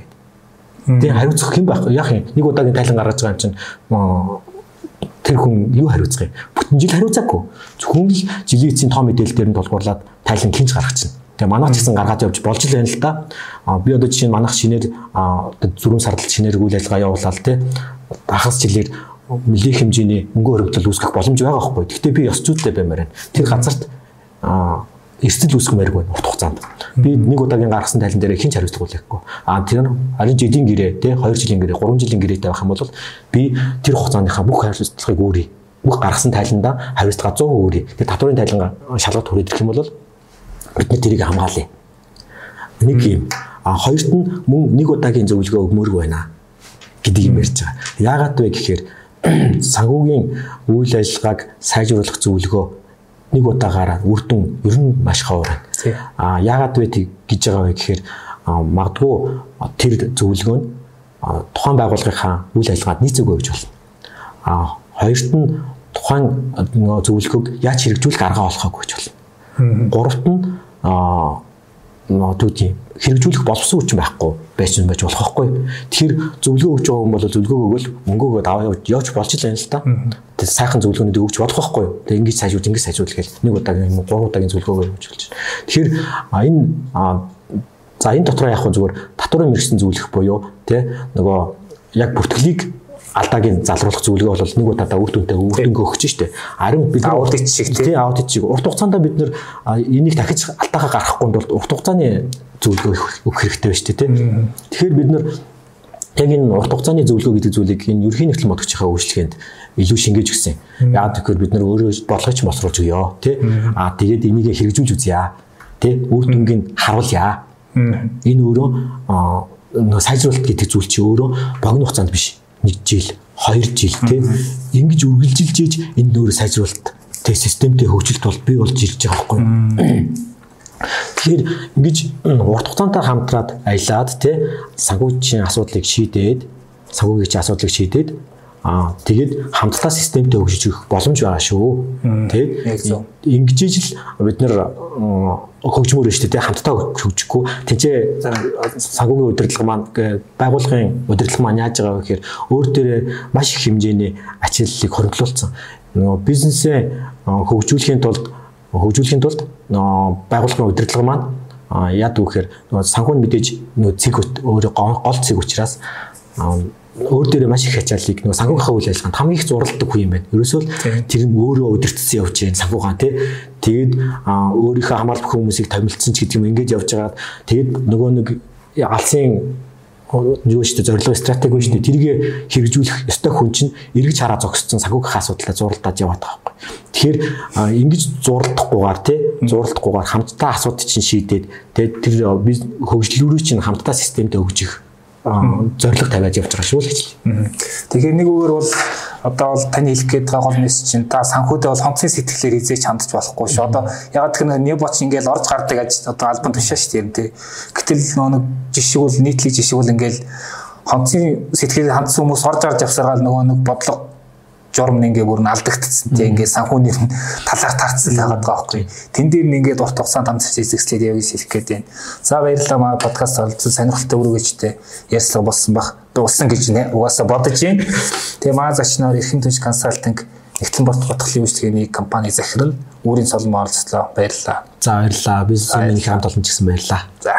Тэгээ хариуцах хэн байхгүй. Яг нэг удаагийн тайлан гаргаж байгаа юм чинь тэр хүн юу хариуцах юм? Бүтэн жил хариуцаагүй. Зөвхөн л жилийн эцсийн тоо мэдээлэл дээр нь тулгуурлаад тайлан хинж гаргачихна. Тэгээ манайх ч гэсэн гаргаад явж болж л байна л да. Би одоо жишээ нь манайх шинээр зүрхэм сардалт шинээр үйл ажиллагаа явуулаад тий хагас жилээр нэлээд хэмжээний мөнгө хөрөгдөл үүсгэх боломж байгаа байхгүй. Гэхдээ би ёс зүйтэй баймаар байна. Тэр газарт эрсдэл үүсгэмээр байна урт хугацаанд. Би нэг удаагийн гаргасан тайлан дээр хинч хариуцлага үлээхгүй. А тэр харин жилийн гэрээ тий 2 жилийн гэрээ 3 жилийн гэрээтэй байх юм бол би тэр хугацааныхаа бүх хариуцлагыг өөрий бүх гаргасан тайландаа хариуцлага 100% өөрий. Тэр татварын тайлан шалгалт хүрээд ирэх юм бол бид нар тэрийг хамгаалъя. Нэг юм. А хоёрт нь мөн нэг удаагийн зөвлөгөө өгмөрг байна гэдэг юм ярьж байгаа. Яагаад вэ гэхээр санхүүгийн үйл ажиллагааг сайжруулах зөвлөгөө нэг удаагаараа үр дүн ер нь маш ховор. А яагаад вэ гэж байгаа вэ гэхээр магадгүй тэр зөвлөгөө нь тухайн байгууллагынхаа үйл ажиллагаанд нийцээгүй гэж болно. А хоёрт нь тухайн зөвлөгөөг яаж хэрэгжүүлэх арга олохоогүй гэж болно. Гуравт нь аа нотуудын хэрэгжүүлэх боловсон хүчин байхгүй байж байж болох байхгүй. Тэгэхээр зөвлөгөө өгч байгаа хүн бол зөвлөгөө өгвөл мөнгө өгөөд аваа явж болж л байна л та. Тэгээд сайхан зөвлөгөөнүүд өгч болох байхгүй. Тэгээд ингэж сайжруул ингэж сайжруул гэж нэг удаагийн юм гурван удаагийн зөвлөгөөгөө өгч болж байна. Тэгэхээр энэ за энэ дотроо яг зүгээр татварын мэрэгсэн зөвлөх буюу тэ нөгөө яг бүртгэлийг алдаагийн залруулах зөвлөгөө бол нэг удаа үр дүнтэй үр дүнгээ өгч штэ. Харин бид аудит шиг тий аудит шиг урт хугацаанд бид нар энийг дахиж алдаагаа гаргахгүй бол урт хугацааны зөвлөгөө өгөх хэрэгтэй байна штэ тий. Тэгэхээр бид нар яг энэ урт хугацааны зөвлөгөө гэдэг зүйлийг энэ ерхий нэгтлэн бодогчийнхаа үйлчлэгэнд илүү шингээж өгсөн. Яг тэгэхээр бид нар өөрөө бодлогоч мосруулж өгөө тий. Аа тэгээд энийг хэрэгжүүлж үзье. Тий үр дүнгийн харуулъя. Энэ өөрөө нөө сайжруулалт гэдэг зүйл чи өөрөө богино хугацаанд биш 1 жил, 2 жил тийм ингэж үргэлжилж ийж энэ нөөрэө сайжруулалт тэг системтэй хөгжилт бол бий болж ирж байгаа байхгүй. Тэгэхээр ингэж урт хугацаантай хамтраад аялаад тий санхүүгийн асуудлыг шийдээд санхүүгийн асуудлыг шийдээд Аа тэгээд хамтдаа системтэй хөгжиж боломж байгаа шүү. Тэгээд ингэж ижил бид нэр хөгжмөр шүү дээ хамтдаа хөгжихгүй тэнцээ санхүүгийн удирдлага маань байгууллагын удирдлага маань яаж байгаа вэ гэхээр өөр дээрээ маш их хэмжээний ачааллыг хоригдлуулсан. Нөгөө бизнесээ хөгжүүлэхийн тулд хөгжүүлэхийн тулд байгууллагын удирдлага маань яад үгээр нөгөө санхүү мэдээж нөгөө цэг өөрөө гол цэг учраас өөр дээрээ маш их ачааллыг нөгөө санхүүгийнхаа үйл ажиллагаанд хамгийн их зуралдаг хүн юм байна. Ерөөсөө тэр нь өөрөө удирдсан явж байна санхүүгаан тий. Тэгээд өөрийнхөө хамгаалах хүмүүсийг томилцсон ч гэдэг юм ингэж явж байгаад тэгээд нөгөө нэг алсын юу шүү дээ зорилго стратеги шүү дээ тэрийг хэрэгжүүлэх ёстой хүн чинь эргэж хараа зогссон санхүүгийнхаа асуудлаа зуралдаад яваад байгаа байхгүй. Тэгэхээр ингэж зуралдахгүйгээр тий зуралдахгүйгээр хамтдаа асуудал чинь шийдээд тэгээд тэр хөгжлөрөө чинь хамтдаа системтэй хөгжих зориг тавиад явж байгаа шүү л гэж. Тэгэхээр нэг үгээр бол одоо бол тань хэлэх гээд байгаа гол мэс чинь та санхүүдээ бол хонцгийн сэтгэлээр хизээч хандж болохгүй шүү. Одоо ягаад гэвэл нэг боч ингээл орж гардаг аж одоо альбан тушаа шүү дээ. Гэтэл нөгөө жишг бол нийтлэг жишг бол ингээл хонцгийн сэтгэлээр хандсан хүмүүс орж гарч явсараад нөгөө нэг бодлого журам нь ингээ бүр нь алдагдсан тийм ингээ санхүүний талаар таарцсан байгаад байгаа байхгүй. Тэн дээр нь ингээ урт хугацаанд хамтарч эзэгслээд явж хэлэх гээд байна. За баярлалаа маа подкаст олцсон сонирхолтой өргөжтэй ярьслага болсон бах болсон гэж угаасаа бодож байна. Тэгээ маа зочноор эрхэм түнш консалтинг нэгтлэн бот готхлын үйлчлэгээний компани захирал үүрийн солон оролцлоо баярлалаа. За баярлалаа. Бизнесмен хамт олон ч гэсэн баярлалаа. За